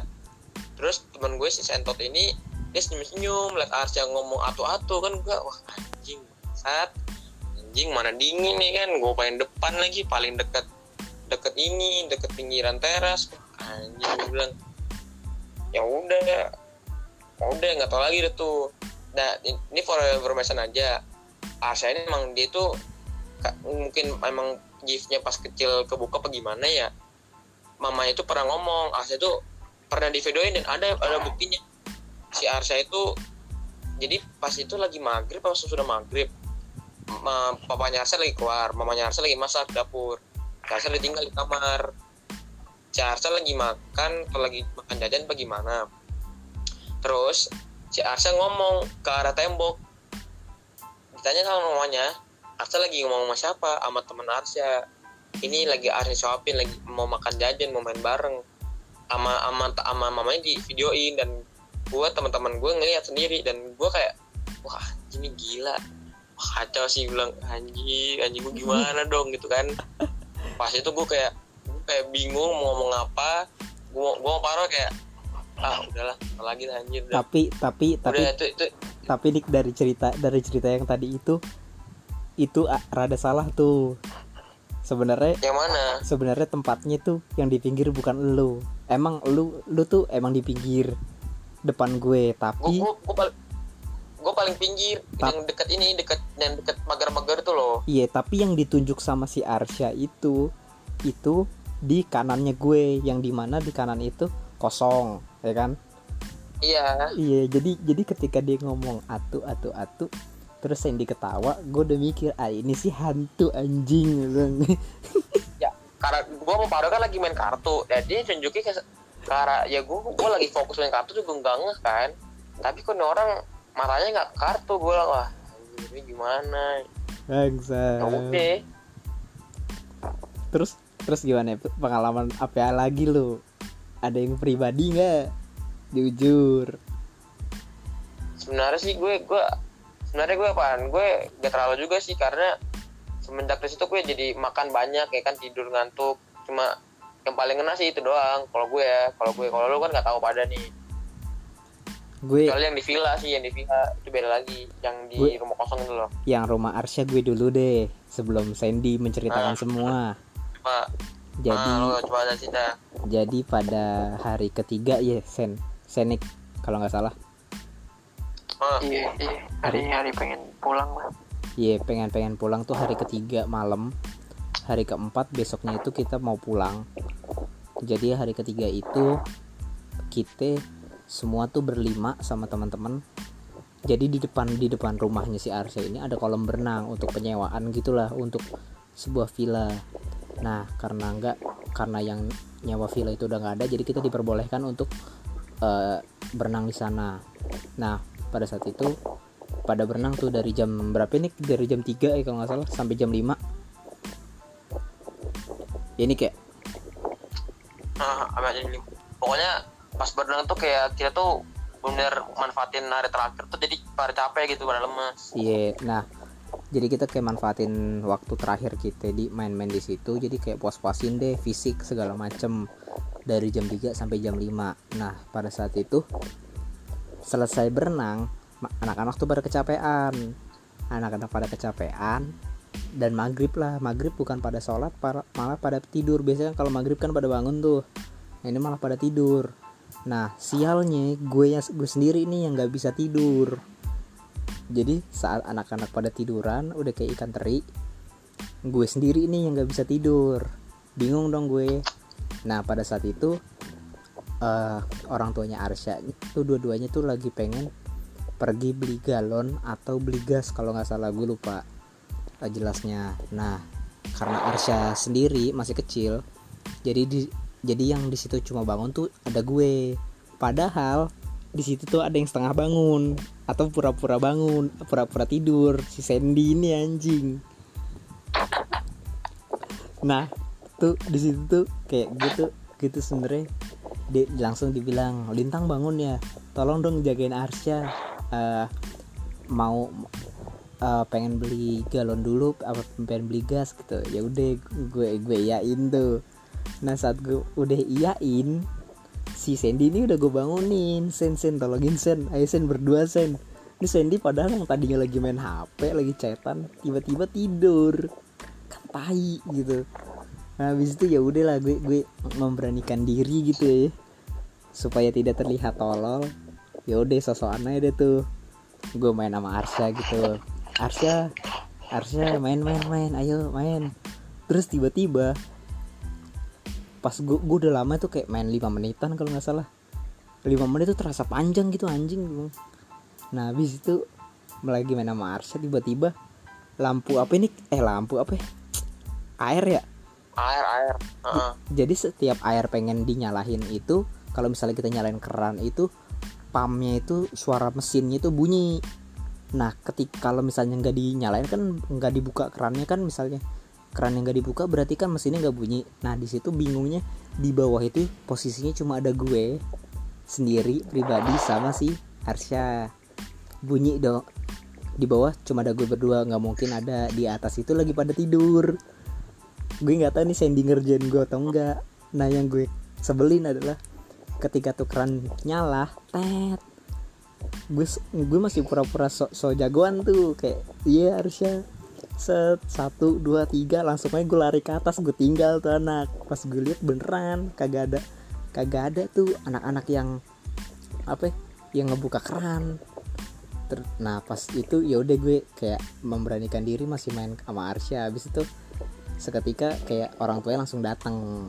Terus teman gue si Sentot ini dia senyum senyum liat Arsya ngomong atu atu kan gue wah anjing saat anjing mana dingin nih kan? Gue paling depan lagi paling deket deket ini deket pinggiran teras. Anjing gue bilang ya udah. Ya udah nggak tahu lagi deh tuh. Nah in- ini for information aja. Arsya ini emang dia tuh mungkin emang giftnya pas kecil kebuka apa gimana ya? Mama itu pernah ngomong Arsya itu pernah di videoin dan ada ada buktinya. Si Arsya itu jadi pas itu lagi maghrib pas sudah maghrib ma, papanya Arsya lagi keluar mamanya Arsya lagi masak dapur Arsya ditinggal di kamar. Si Arsya lagi makan atau lagi makan jajan apa gimana terus si Arsya ngomong ke arah tembok. Ditanya sama mamanya Arsya lagi ngomong sama siapa? Sama temen Arsya ini lagi Arsya suapin lagi mau makan jajan mau main bareng. Sama sama sama mamanya di videoin dan gue teman-teman gue ngeliat sendiri dan gue kayak wah ini gila. Wah, kacau sih bilang anjing anjing gue gimana <laughs> dong? Gitu kan pas itu gue kayak gue kayak bingung mau ngomong apa. Gue gue mau paro kayak ah udahlah lagi anjir. Tapi tapi tapi udah itu itu. tapi dik dari cerita dari cerita yang tadi itu itu ah, rada salah tuh. Sebenarnya yang mana? Sebenarnya tempatnya tuh yang di pinggir bukan lu. Emang lu lu tuh emang di pinggir depan gue tapi gue gue paling gue paling pinggir Ta- yang deket ini deket yang deket magar-magar tuh loh. Iya tapi yang ditunjuk sama si Arsya itu itu di kanannya gue yang di mana di kanan itu kosong ya kan? Iya. Iya jadi jadi ketika dia ngomong atu atu atu terus Sandy ketawa gue udah mikir ah ini sih hantu anjing Bang. ya karena gue mau Paro kan lagi main kartu. Dan dia tunjukin ke arah ya gue gue lagi fokus main kartu juga nggak ngeh kan. Tapi kok orang matanya nggak kartu gue lah ini gimana? Bangsa ya udah terus terus gimana? Pengalaman apa lagi lu? Ada yang pribadi nggak? Jujur sebenarnya sih gue gue sebenarnya gue apaan? Gue gak terlalu juga sih karena semenjak dari situ gue jadi makan banyak ya kan tidur ngantuk. Cuma yang paling ngena sih itu doang kalau gue ya. Kalau gue kalau lu kan nggak tahu pada nih gue kecuali yang di villa sih yang di villa. Itu beda lagi yang di Gue- rumah kosong itu loh. yang rumah Arsya gue dulu deh sebelum Sandy menceritakan Ah. semua. Coba. Jadi ah, lo coba sih dah jadi pada hari ketiga ya Sen Senik kalau nggak salah. Ah, iya iya. Hari hari pengen pulang lah. Iya pengen pengen pulang tuh hari ketiga malam. Hari keempat besoknya itu kita mau pulang. Jadi hari ketiga itu kita semua tuh berlima sama teman-teman. Jadi di depan di depan rumahnya si Arsya ini ada kolam berenang untuk penyewaan gitulah untuk sebuah villa. Nah karena enggak karena yang nyawa villa itu udah nggak ada jadi kita diperbolehkan untuk eh, berenang di sana. Nah pada saat itu pada berenang tuh dari jam berapa ini? Dari jam 3 ya kalau nggak salah sampai jam 5 ya ini kayak apa jadi pokoknya pas berenang tuh kayak kita tuh bener manfaatin hari terakhir tuh jadi pada capek gitu pada lemes. Iya nah jadi kita kayak manfaatin waktu terakhir kita di main-main di situ jadi kayak puas-puasin deh fisik segala macem dari jam 3 sampai jam 5 nah pada saat itu selesai berenang anak-anak tuh pada kecapean. Anak-anak pada kecapean dan maghrib lah. Maghrib bukan pada sholat malah pada tidur. Biasanya kalau maghrib kan pada bangun tuh ini malah pada tidur nah sialnya gue yang gue sendiri nih yang nggak bisa tidur. Jadi saat anak-anak pada tiduran udah kayak ikan teri gue sendiri nih yang nggak bisa tidur. Bingung dong gue. Nah pada saat itu eh, orang tuanya Arsya itu dua-duanya tuh lagi pengen pergi beli galon atau beli gas kalau nggak salah gue lupa eh, jelasnya. Nah karena Arsya sendiri masih kecil jadi di jadi yang di situ cuma bangun tuh ada gue. Padahal di situ tuh ada yang setengah bangun atau pura-pura bangun pura-pura tidur si Sandy ini anjing. Nah tuh di situ tuh kayak gitu gitu sebenernya dia langsung dibilang lintang bangun ya. Tolong dong jagain Arsya Eh, mau eh, pengen beli galon dulu apa pengen beli gas gitu. Ya udah gue gue iyain tuh nah saat gue udah iyain si Sandy ini udah gue bangunin. Sen sen tolongin sen. Ayo sen berdua sen. Ini Sandy padahal yang tadinya lagi main HP lagi chatan tiba-tiba tidur. Kan tai gitu. Nah habis itu ya udahlah gue gue memberanikan diri gitu ya. Supaya tidak terlihat tolol. Ya udah sosokan aja deh tuh. Gue main sama Arsya gitu. Arsya Arsya main main main. Ayo main. Terus tiba-tiba pas gue gue udah lama tuh kayak main 5 menitan kalau nggak salah. 5 menit tuh terasa panjang gitu anjing nah habis itu lagi main sama Arsya tiba-tiba lampu apa ini? Eh lampu apa ya? air ya? Air air. Heeh. jadi setiap air pengen dinyalahin itu kalau misalnya kita nyalain keran itu pumpnya itu suara mesinnya itu bunyi. Nah ketika kalau misalnya nggak dinyalain kan nggak dibuka kerannya kan misalnya keran yang nggak dibuka berarti kan mesinnya nggak bunyi. Nah di situ bingungnya di bawah itu posisinya cuma ada gue sendiri pribadi sama si Arsya bunyi dong di bawah cuma ada gue berdua nggak mungkin ada di atas itu lagi pada tidur. Gue nggak tahu nih Sandy ngerjain gue atau enggak nah yang gue sebelin adalah ketika tuh keran nyala tet. Gue gue masih pura-pura so, so jagoan tuh kayak iya harusnya set. Satu dua tiga. Langsung aja gue lari ke atas. Gue tinggal tuh anak. Pas gue lihat beneran. Kagak ada kagak ada tuh anak-anak yang apa ya, yang ngebuka keran. Ter- nah pas itu ya udah gue kayak memberanikan diri masih main sama Arsya habis itu seketika kayak orang tuanya langsung datang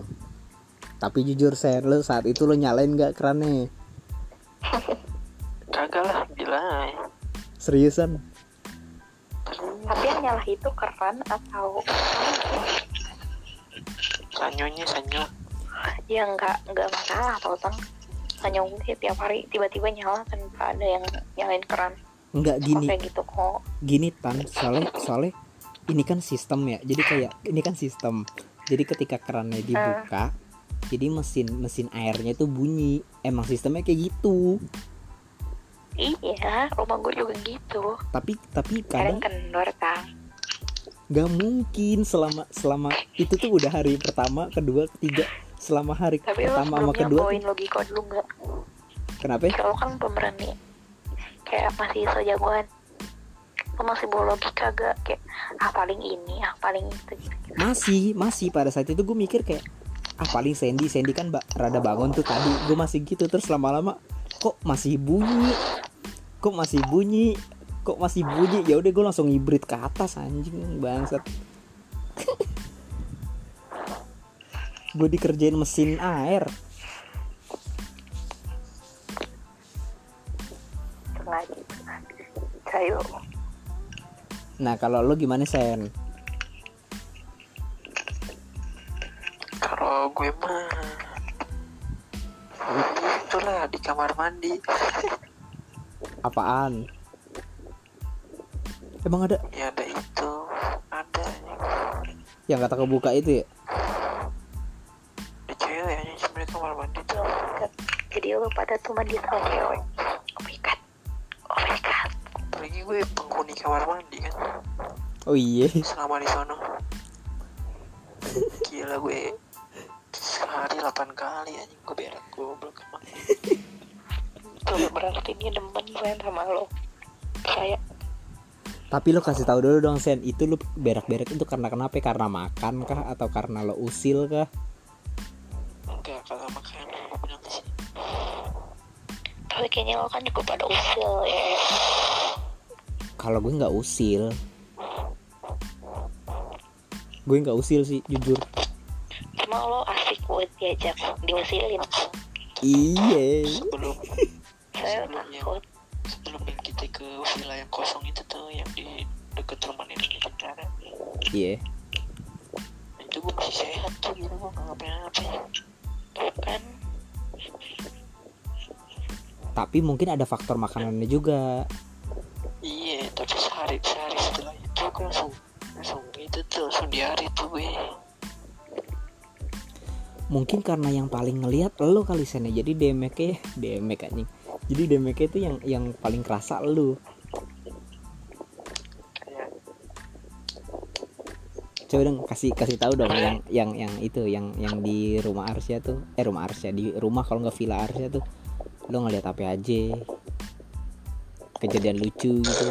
tapi jujur saya lo saat itu lo nyalain nggak kerannya? <laughs> Kagak lah gila ya. seriusan Tapi yang nyala itu keran atau sanyonya sanyo ya nggak nggak masalah tau tang hanya mungkin tiap hari tiba-tiba nyala tanpa ada yang nyalain keran nggak gini. kayak gitu kok. Gini tan. Soalnya soalnya ini kan sistem ya. Jadi kayak ini kan sistem. Jadi ketika kerannya dibuka jadi mesin mesin airnya itu bunyi. Emang sistemnya kayak gitu iya rumah gue juga gitu. Tapi tapi kadang kendor tang nggak mungkin selama selama itu tuh udah hari pertama kedua ketiga. Selama hari tapi lo pertama sama kedua bawain tuh, logika dulu nggak? Kenapa? Ya? kalau kan pemberani kayak masih sejagoan. Lo masih bawa logika gak kayak ah paling ini ah paling itu. Gitu. masih masih. Pada saat itu gue mikir kayak ah paling Sandy Sandy kan ba- rada bangun tuh tadi. Gue masih gitu terus lama-lama kok masih bunyi? Kok masih bunyi? Kok masih bunyi? Ya udah gue langsung hibrid ke atas anjing bangsat. Gue dikerjain mesin air. Nah, nah kalau lo gimana Sen? Kalau gue mah itulah di kamar mandi. Apaan? Emang ada? Ya ada itu. Ada yang kata kebuka itu ya? Ada cewek aja di kamar mandi tuh. Oh. Jadi lu pada tuh mandi sama cewek. Oh my god. Oh my god. apalagi gue penghuni kamar mandi kan? Oh iya. Selama di sono gila gue sehari 8 kali anjing. Gue berak goblok emang. <laughs> Tuh berarti dia demen gue sama lo. Kayak tapi lo kasih tahu dulu dong sen. Itu lo berak-berak itu karena kenapa? Karena makan kah? Atau karena lo usil kah? Enggak kalau makan gue bilang sih tapi kayaknya lo kan juga pada usil ya. kalau gue nggak usil. Gue nggak usil sih jujur Cuma lo asik buat diajak diusilin. iya sebelum <laughs> Saya takut. sebelum yang kita ke villa yang kosong itu tuh yang di deket rumah nenek saudara iya itu gue masih sehat tuh gitu gue nggak ngapain-ngapain Tuh kan. tapi mungkin ada faktor makanannya juga iya tapi sehari sehari setelah itu gue langsung langsung itu tuh langsung diare tuh gue mungkin karena yang paling ngelihat lo kali sen ya. jadi DMK DMK anjing. Jadi DMK itu yang yang paling kerasa lo. Coba dong kasih kasih tahu dong yang yang yang itu yang yang di rumah Arsya tuh. Eh rumah Arsya di rumah kalau nggak villa Arsya tuh. Lo ngeliat apa aja? Kejadian lucu gitu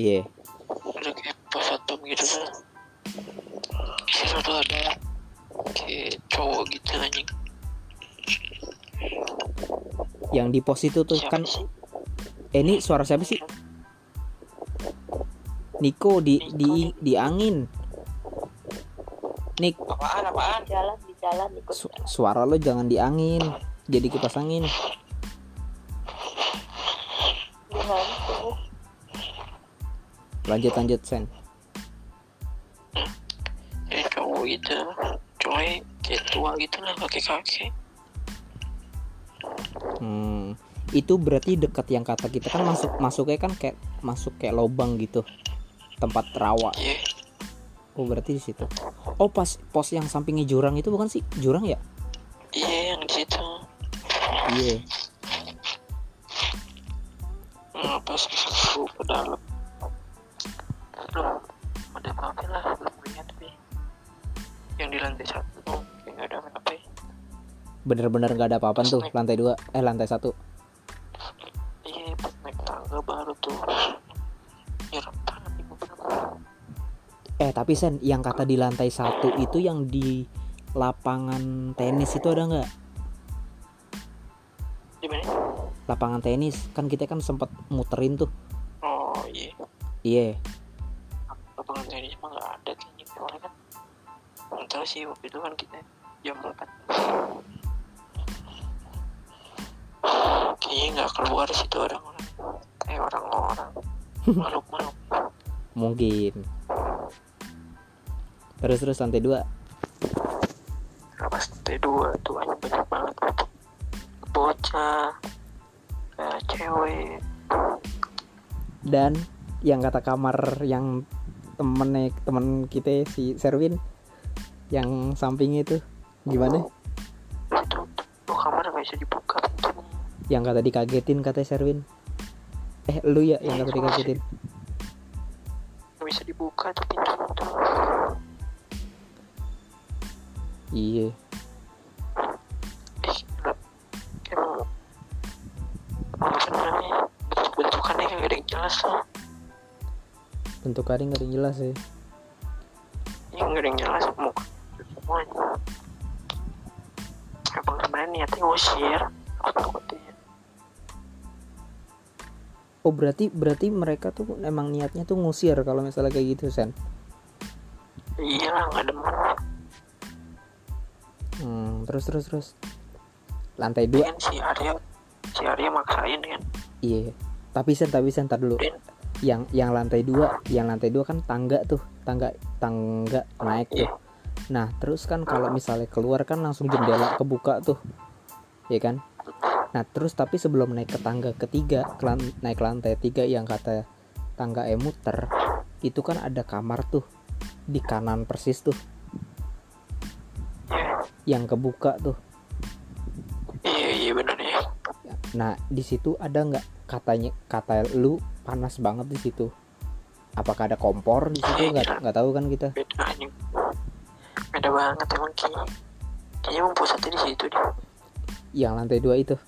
iya. Ada kayak atom gitu kan. Situ tuh ada kayak cowok gitu anjing. Yang di pos itu tuh siapa kan sih? Eh ini suara siapa sih? Niko di di di angin. Nik. Apaan apaan? Di jalan di jalan ikut. su- suara lo jangan di angin. Jadi kipas angin lanjut lanjut sen kayak cowok gitu cowok kayak tua gitu lah kakek kakek Hmm, itu berarti dekat yang kata kita kan masuk masuknya kan kayak masuk kayak lobang gitu tempat rawa. iya Oh berarti di situ. Oh pas pos yang sampingnya jurang itu bukan sih jurang ya? iya yang di situ Iya. nah, Bener-bener nggak ada apa-apa tuh lantai dua eh lantai satu. iya pas naik tangga baru tuh nyerap banget ibu bener Eh tapi sen yang kata di lantai satu itu yang di lapangan tenis itu ada nggak? Lapangan tenis kan kita kan sempat muterin tuh. oh iya Iya. lapangan tenis mah nggak ada kayaknya kan nggak tahu sih waktu itu kan kita jam 4 nggak keluar situ orang-orang. Eh orang-orang. Makhluk-makhluk. Mungkin. Terus terus lantai dua. pas T2 tuh banyak banyak banget. Bocah kayak cewek. Dan yang kata kamar yang temennya temen kita si Serwin yang samping itu gimana? Itu tuh kamar nggak bisa dibuka yang kata dikagetin kata Serwin eh lu ya yang kata dikagetin. Bisa dibuka tuh tuh iya. Bentuk bentukannya kayak ada yang jelas tuh. Bentuk kari nggak ada yang jelas ya ya nggak ada yang jelas muka semuanya emang sebenarnya niatnya ngusir aku takutnya oh berarti berarti mereka tuh emang niatnya tuh ngusir kalau misalnya kayak gitu sen? Iya lah nggak demen hmm, terus terus terus. Lantai dua. Kan si Arya si Arya maksain kan? Iya tapi sen tapi sen tar dulu. Yang yang lantai dua yang lantai dua kan tangga tuh tangga tangga naik tuh. Iya. Nah terus kan kalau misalnya keluar kan langsung jendela kebuka tuh. Ya kan nah terus tapi sebelum naik ke tangga ketiga naik ke lantai tiga yang kata tangga e muter itu kan ada kamar tuh di kanan persis tuh. Iya yang kebuka tuh. Iya iya bener ya nah di situ ada nggak katanya kata lu panas banget di situ? Apakah ada kompor di situ? Nggak nggak tahu kan kita? Beda banget emang kayaknya. Kayaknya emang pusatnya di situ deh. Yang lantai dua itu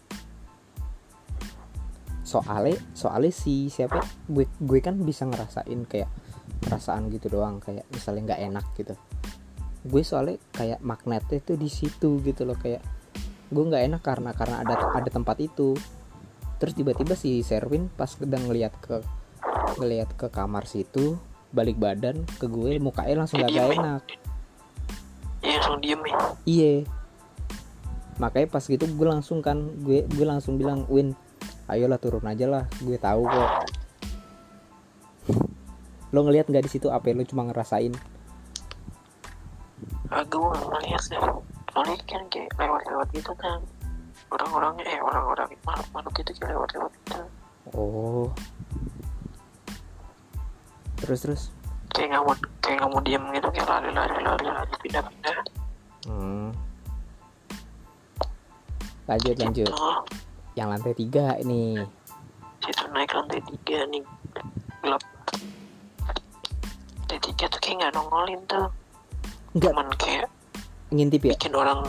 soalnya soalnya si siapa? Gue gue kan bisa ngerasain kayak perasaan gitu doang kayak misalnya nggak enak gitu. Gue soalnya kayak magnetnya tuh di situ gitu loh kayak gue nggak enak karena karena ada ada tempat itu. Terus tiba-tiba si Serwin pas udah ngeliat ke ngeliat ke kamar situ balik badan ke gue mukanya langsung gak, diem, ya? enak. Iya langsung diem ya Iya. Makanya pas gitu gue langsung kan gue gue langsung bilang Win, ayolah turun aja lah, gue tahu kok. Lo ngelihat nggak di situ apa lo cuma ngerasain? nggak ngeliat deh soalnya kan kayak lewat-lewat gitu kan orang-orangnya eh orang-orang makhluk itu kayak lewat-lewat gitu Oh. Terus terus. kayak nggak mau kayak nggak mau diem gitu kayak lari-lari lari-lari pindah-pindah Hmm. Lanjut lanjut. tuh Yang lantai tiga ini. situ naik lantai tiga nih gelap lantai tiga tuh kayak nggak nongolin tuh Enggak cuman kayak ngintip ya. bikin orang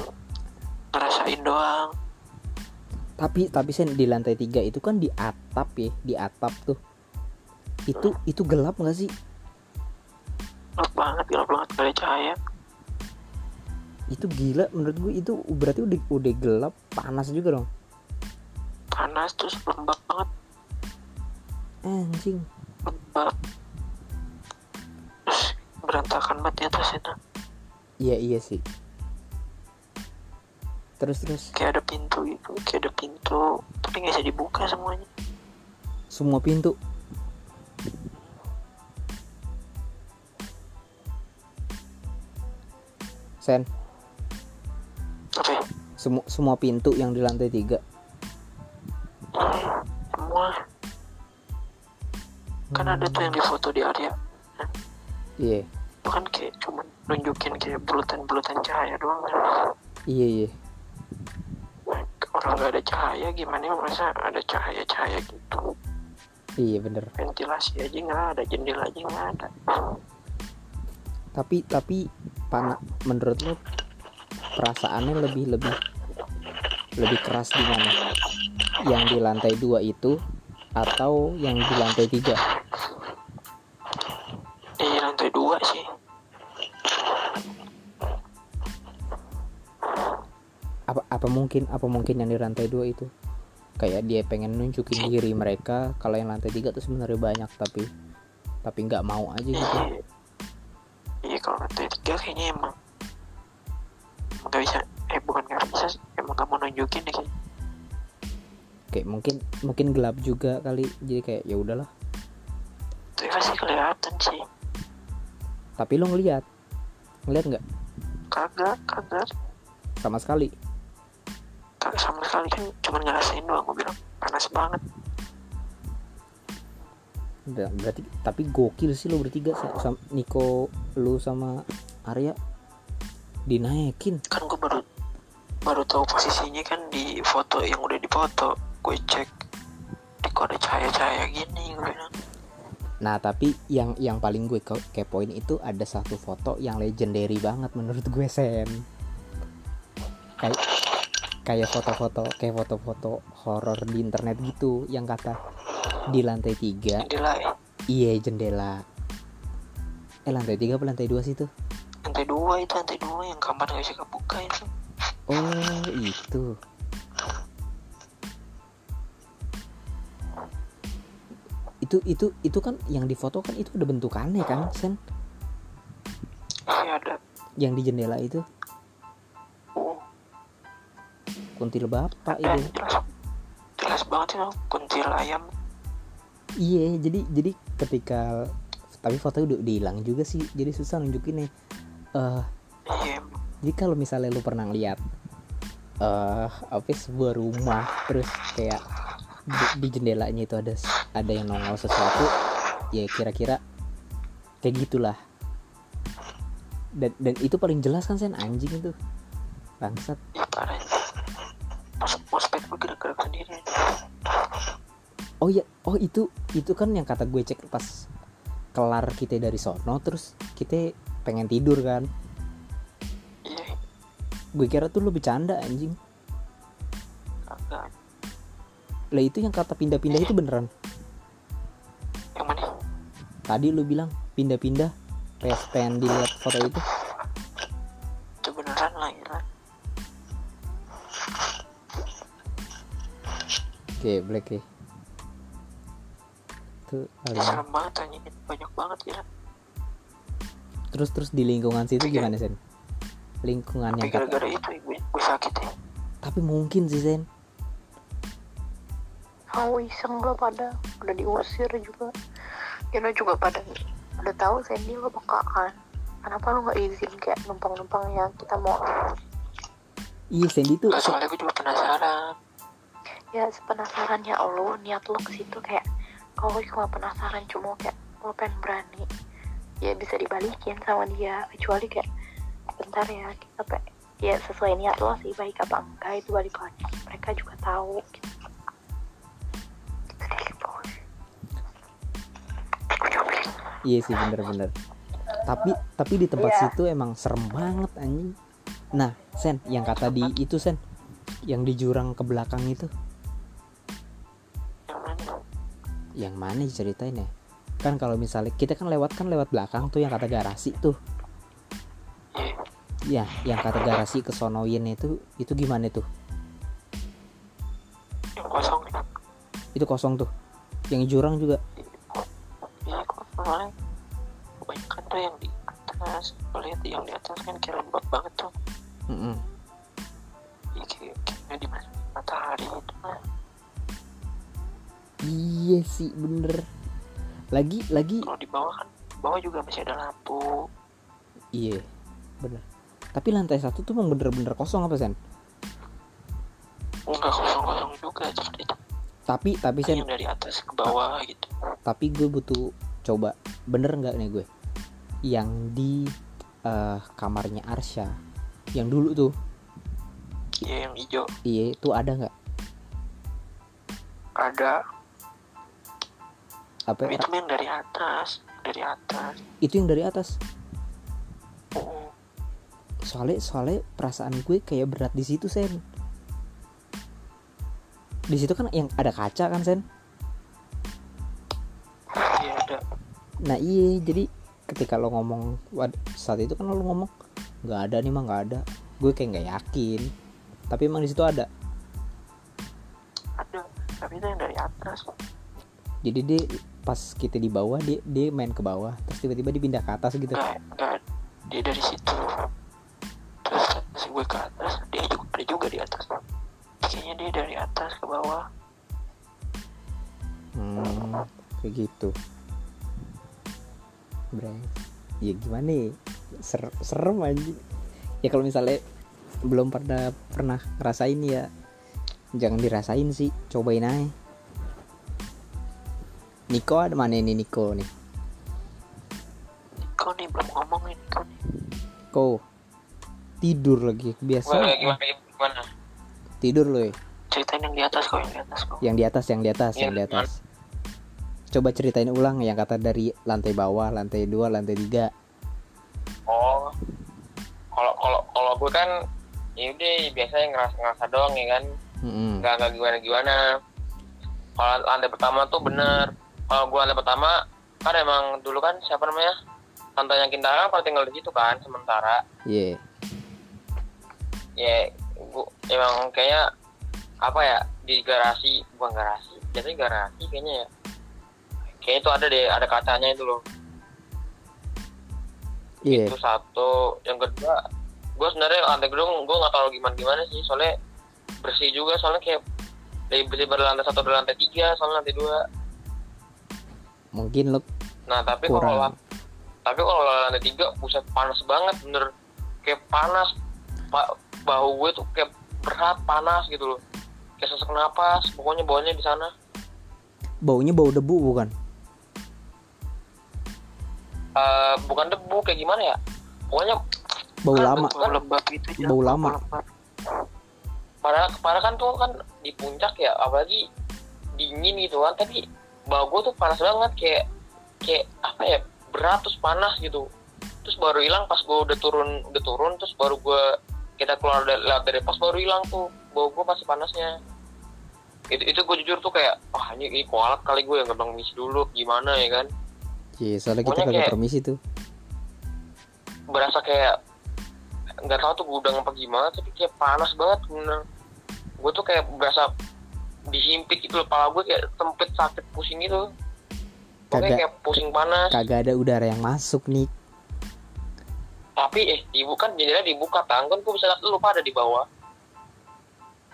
ngerasain doang Tapi tapi sen di lantai tiga itu kan di atap ya, di atap tuh. Itu itu gelap nggak sih? gelap banget gelap banget gak ada cahaya Itu gila menurut gue itu berarti udah udah gelap panas juga dong. Panas terus lembab banget Anjing. lembab terus berantakan banget di atas itu Iya iya sih. Terus terus kayak ada pintu gitu kayak ada pintu tapi nggak bisa dibuka semuanya semua pintu. Sen, apa ya? semua semua pintu yang di lantai tiga. Semua. Kan ada tuh yang difoto di area. Iya. Itu kan kayak cuma nunjukin kayak bulutan-bulutan cahaya doang kan. Iya iya. orang nggak ada cahaya gimana ya? Masa ada cahaya-cahaya gitu? Iya bener. ventilasi aja nggak ada jendela aja nggak ada. Tapi tapi pana menurut lo perasaannya lebih lebih lebih keras di mana? Yang di lantai dua itu atau yang di lantai tiga? di lantai dua sih. Apa apa mungkin apa mungkin yang di lantai dua itu? Kayak dia pengen nunjukin diri mereka kalau yang lantai tiga tuh sebenarnya banyak tapi tapi nggak mau aja gitu. Iya. Iya kalau lantai tiga kayaknya emang nggak bisa eh bukan nggak bisa sih, emang mau nunjukin deh kayaknya kayak mungkin mungkin gelap juga kali jadi kayak ya udahlah. Tapi pasti kelihatan sih. Tapi lo ngeliat. Ngeliat nggak? Kagak kagak. Sama sekali. Kagak sama sekali kan cuma ngerasain doang gue bilang. Panas banget. Udah, berarti tapi gokil sih lo bertiga. Sa- sama Niko lu sama Arya. Dinaikin. Kan tahu posisinya kan di foto yang udah dipoto. Gue cek di kok ada cahaya-cahaya gini gue bilang. Nah tapi yang yang paling gue ke- kepoin itu ada satu foto yang legendary banget menurut gue Sen. Kayak kayak foto-foto kayak foto-foto horor di internet gitu. Yang kata di lantai tiga. Jendela. Ya iya jendela. Eh lantai tiga apa lantai dua sih tuh? Lantai dua itu lantai dua yang kamar gak bisa kebuka itu oh itu. Itu itu itu kan yang difoto kan itu ada bentukannya kan sen? Yang di jendela itu? Oh. Kuntil bapak itu. jelas jelas banget ya kuntil ayam. Iya jadi jadi ketika tapi foto udah udah hilang juga sih. Jadi susah nunjukin nih eh iya jadi kalau misalnya lu pernah lihat eh apa ya, sebuah rumah terus kayak di, di jendelanya itu ada ada yang nongol sesuatu ya kira-kira kayak gitulah. Dan dan itu paling jelas kan sen anjing itu. Bangsat. Parah. Sendiri. Oh ya oh itu itu kan yang kata gue cek pas kelar kita dari sono terus kita pengen tidur kan gue kira tuh lu bercanda anjing. Agak lah itu yang kata pindah-pindah itu beneran? Yang mana? Tadi lu bilang pindah-pindah pas pengen dilihat foto itu. Itu beneran lah ya oke black ya. Alien. serem banget banyak banget ya terus terus di lingkungan situ gimana sen lingkungan tapi yang gara-gara itu gue, gue sakit ya? Tapi mungkin sih sen Oh iseng lo pada? Udah diusir juga. Kira juga pada. Udah tahu Sandy lo peka kan Kenapa lo nggak izin kayak numpang-numpang yang kita mau? Iya Sandy tuh soalnya gue juga penasaran. Ya sepenasarannya lo niat lo ke situ kayak Kalau lo cuma penasaran cuma kayak lo pengen berani. Ya bisa dibalikin sama dia Kecuali kayak bentar ya kita pe- ya sesuai niat lo sih baik apa enggak itu balik lagi. Mereka juga tahu gitu. Iya sih bener-bener tapi tapi di tempat Iya. situ emang serem banget anjing. Nah sen yang kata di itu sen yang di jurang ke belakang itu. Yang mana? Yang mana ceritain ya? Kan kalau misalnya kita kan lewat kan lewat belakang tuh yang kata garasi tuh ya yang kata garasi ke sonoin itu itu gimana tuh? Yang kosong. Ya itu kosong tuh. Yang jurang juga. Iya kok soalnya kebanyakan tuh yang di atas. Lihat yang di atas kan kayak lembab banget tuh. Mm-mm. ya kayak kayak di matahari itu mah iya sih bener. Lagi lagi kalau di bawah kan bawah juga masih ada lampu. Iya bener. Tapi lantai satu tuh emang bener-bener kosong apa sen? Oh nggak kosong kosong juga seperti itu tapi tapi sen dari atas ke bawah gitu. tapi gue butuh coba. Bener nggak nih gue? Yang di eh, kamarnya Arsya yang dulu tuh. Iya yang hijau. Iya itu ada nggak? Ada. Apa? Itu yang dari atas dari atas. Itu yang dari atas? Oh soalnya soalnya perasaan gue kayak berat di situ sen. Di situ kan yang ada kaca kan sen? Iya ada. Nah iya jadi ketika lo ngomong saat itu kan lo ngomong nggak ada nih mah nggak ada. Gue kayak nggak yakin. Tapi emang di situ ada. Ada tapi itu yang dari atas jadi dia pas kita di bawah dia dia main ke bawah terus tiba-tiba dipindah ke atas gitu. Enggak enggak dia dari situ gue ke atas dia juga ada juga di atas kayaknya dia dari atas ke bawah. Hmm, kayak gitu. Bre. ya gimana ya Ser serem aja. Ya kalau misalnya belum pada pernah ngerasain ya jangan dirasain sih cobain aja. Niko ada mana ini Niko nih? Kau nih belum ngomong ini kau nih. Ko tidur lagi biasa Gimana, gimana, gimana? tidur loh ya. ceritain yang di atas kau yang di atas kau yang di atas yang di atas yang di Yang atas coba ceritain ulang yang kata dari lantai bawah lantai dua lantai tiga Oh, kalau kalau kalau gue kan ya udah biasanya ngerasa ngerasa doang ya kan, Mm-mm. nggak nggak gimana gimana. Kalau lantai pertama tuh bener. Kalau gue lantai pertama kan emang dulu kan siapa namanya tantanya Kintara kalau tinggal di situ kan sementara. Iya. Ya, gua emang kayaknya apa ya di garasi bukan garasi, biasanya garasi kayaknya ya. Kayaknya itu ada deh, ada kacanya itu loh. Iya. itu satu yang kedua gue sebenarnya lantai gedung gue nggak tahu gimana gimana sih soalnya bersih juga soalnya kayak dari lantai satu dari lantai tiga soalnya lantai dua mungkin lo nah tapi kalau Kurang. lan- tapi kalau lantai tiga buset panas banget bener kayak panas bahu gue tuh kayak berat panas gitu loh. Kayak sesak napas pokoknya baunya di sana. Baunya bau debu bukan? Eh, bukan debu kayak gimana ya? Pokoknya bau Kan lama. bau lembab gitu ya. Bau lama. padahal padahal kan tuh kan di puncak ya apalagi dingin gitu kan. Tapi bau gue tuh panas banget kayak kayak apa ya berat terus panas gitu. Terus baru hilang pas gue udah turun udah turun terus baru gue kita keluar dari, lewat dari pos baru hilang tuh. Bau gue pasti panasnya. Itu itu gue jujur tuh kayak wah ini, ini kualat kali gue yang gerbang misi dulu. Gimana ya kan? Iya, soalnya kita Pokoknya kagak kayak- permisi tuh. berasa kayak nggak tahu tuh gudang apa gimana tapi kayak panas banget bener. Gue tuh kayak berasa dihimpit gitu loh. Kepala gue kayak sempit sakit pusing gitu. Kagak. pokoknya kayak pusing panas. Kagak ada udara yang masuk nih. Tapi eh dibuka jendela dibuka tangan gue bisa lihat lu pada di bawah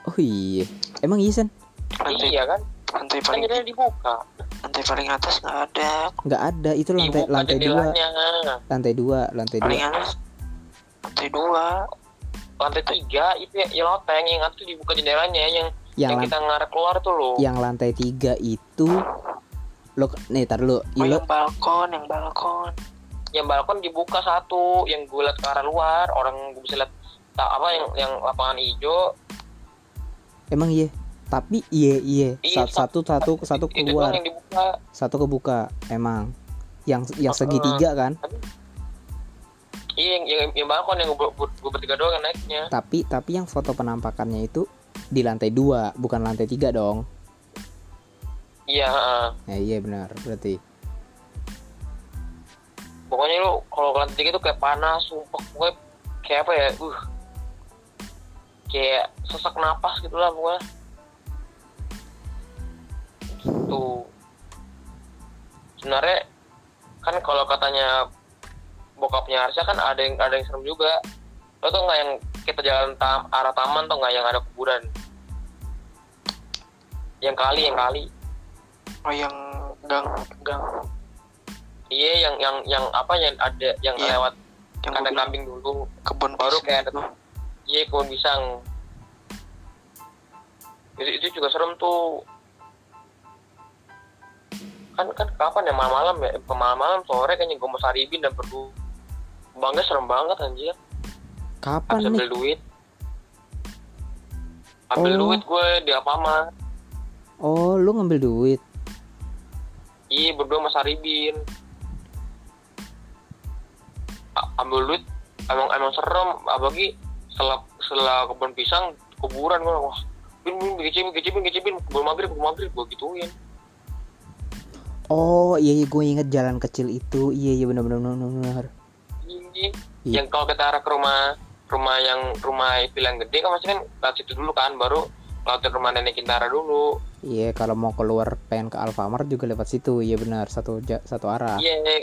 Oh iya. Emang iya San? lantai iya kan lantai kan paling jendela dibuka lantai paling atas nggak ada Nggak ada. Itu lantai dibuka lantai dua. Lantai dua, lantai paling dua. atas lantai dua lantai tiga itu ya, ya loteng yang atas dibuka jendelanya yang Yang yang kita ngarep keluar tuh lo yang lantai tiga itu lo nih tar dulu. oh lo yang balkon yang balkon yang balkon dibuka satu yang gue liat ke arah luar orang gue bisa lihat tak apa yang yang lapangan hijau emang iya. Tapi iya iya Iya, satu satu satu satu keluar, yang dibuka satu kebuka emang. Yang yang segitiga kan. iya yang, yang, yang balkon yang gue, gue, bertiga doang yang naiknya Tapi tapi yang foto penampakannya itu di lantai dua, bukan lantai tiga dong. iya heeh. Ya iya benar berarti. Pokoknya lu kalau ke lantai tiga tuh kayak panas sumpah pokoknya kayak apa ya uh. Kayak sesak napas gitu lah pokoknya. Gitu. Sebenarnya kan kalau katanya bokapnya Arsya kan ada yang ada yang serem juga. Lo tau nggak yang kita jalan tam, arah taman tuh nggak yang ada kuburan? Yang kali yang kali. Oh yang gang gang iya yang yang yang apa yang ada yang Iya. lewat yang kandang kambing dulu. kebun baru kayak ada iya kebun pisang. Itu, itu juga serem tuh. Kan kan kapan ya? Malam-malam ya? Eh, malam-malam sore kayaknya gue mau saribin dan perlu. Bangga serem banget anjir. Kapan habis nih? ambil duit. Ambil Oh. duit gue di apa Oh, lu ngambil duit. iya berdua sama saribin. A- ambil duit emang emang serem apalagi setelah setelah kebun pisang kuburan gue wah bin bin gicipin gicipin gicipin kebun maghrib kebun maghrib gue gituin Oh, iya iya gue inget jalan kecil itu. Iya iya benar benar benar. Ini Iya. yang kalau kita arah ke rumah rumah yang rumah bilang gede kan masih kan lewat situ dulu kan baru lewatin rumah nenek Kintara dulu Iya, kalau mau keluar pengen ke Alfamart juga lewat situ. Iya benar, satu satu arah. iya eh,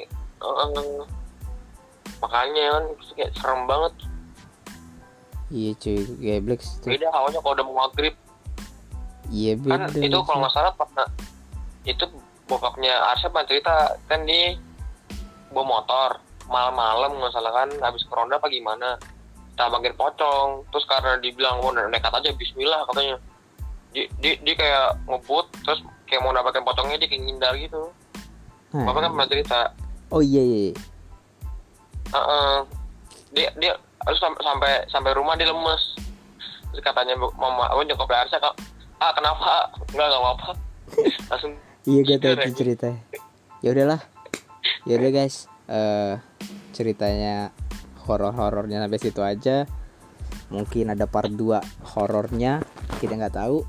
makanya kan itu kayak serem banget. Iya cuy, geblek tuh. beda hawanya kalau udah mau maghrib. Iya kan beda. itu kalau nggak salah pernah itu bokapnya Arsya pernah cerita kan di bawa motor malam-malam nggak salah kan habis ke ronda apa gimana. Kita bagian pocong terus karena dibilang mau nekat aja Bismillah katanya. Dia, dia, dia kayak ngebut terus kayak mau dapatin pocongnya dia kayak ngindar gitu. Nah, bapak kan pernah cerita. Oh iya iya. Heeh. dia dia harus sampai sampai sampai rumah dia lemes terus katanya mama aku nyokap Arsya kak ah kenapa enggak nggak apa-apa <laughs> langsung Iya gue tahu itu cerita. Ya udahlah. Ya udah guys. eh ceritanya horor-horornya sampai situ aja. Mungkin ada part 2 horornya, kita nggak tahu.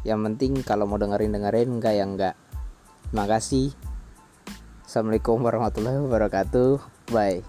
Yang penting kalau mau dengerin dengerin enggak ya enggak. Terima kasih. Assalamualaikum warahmatullahi wabarakatuh. 喂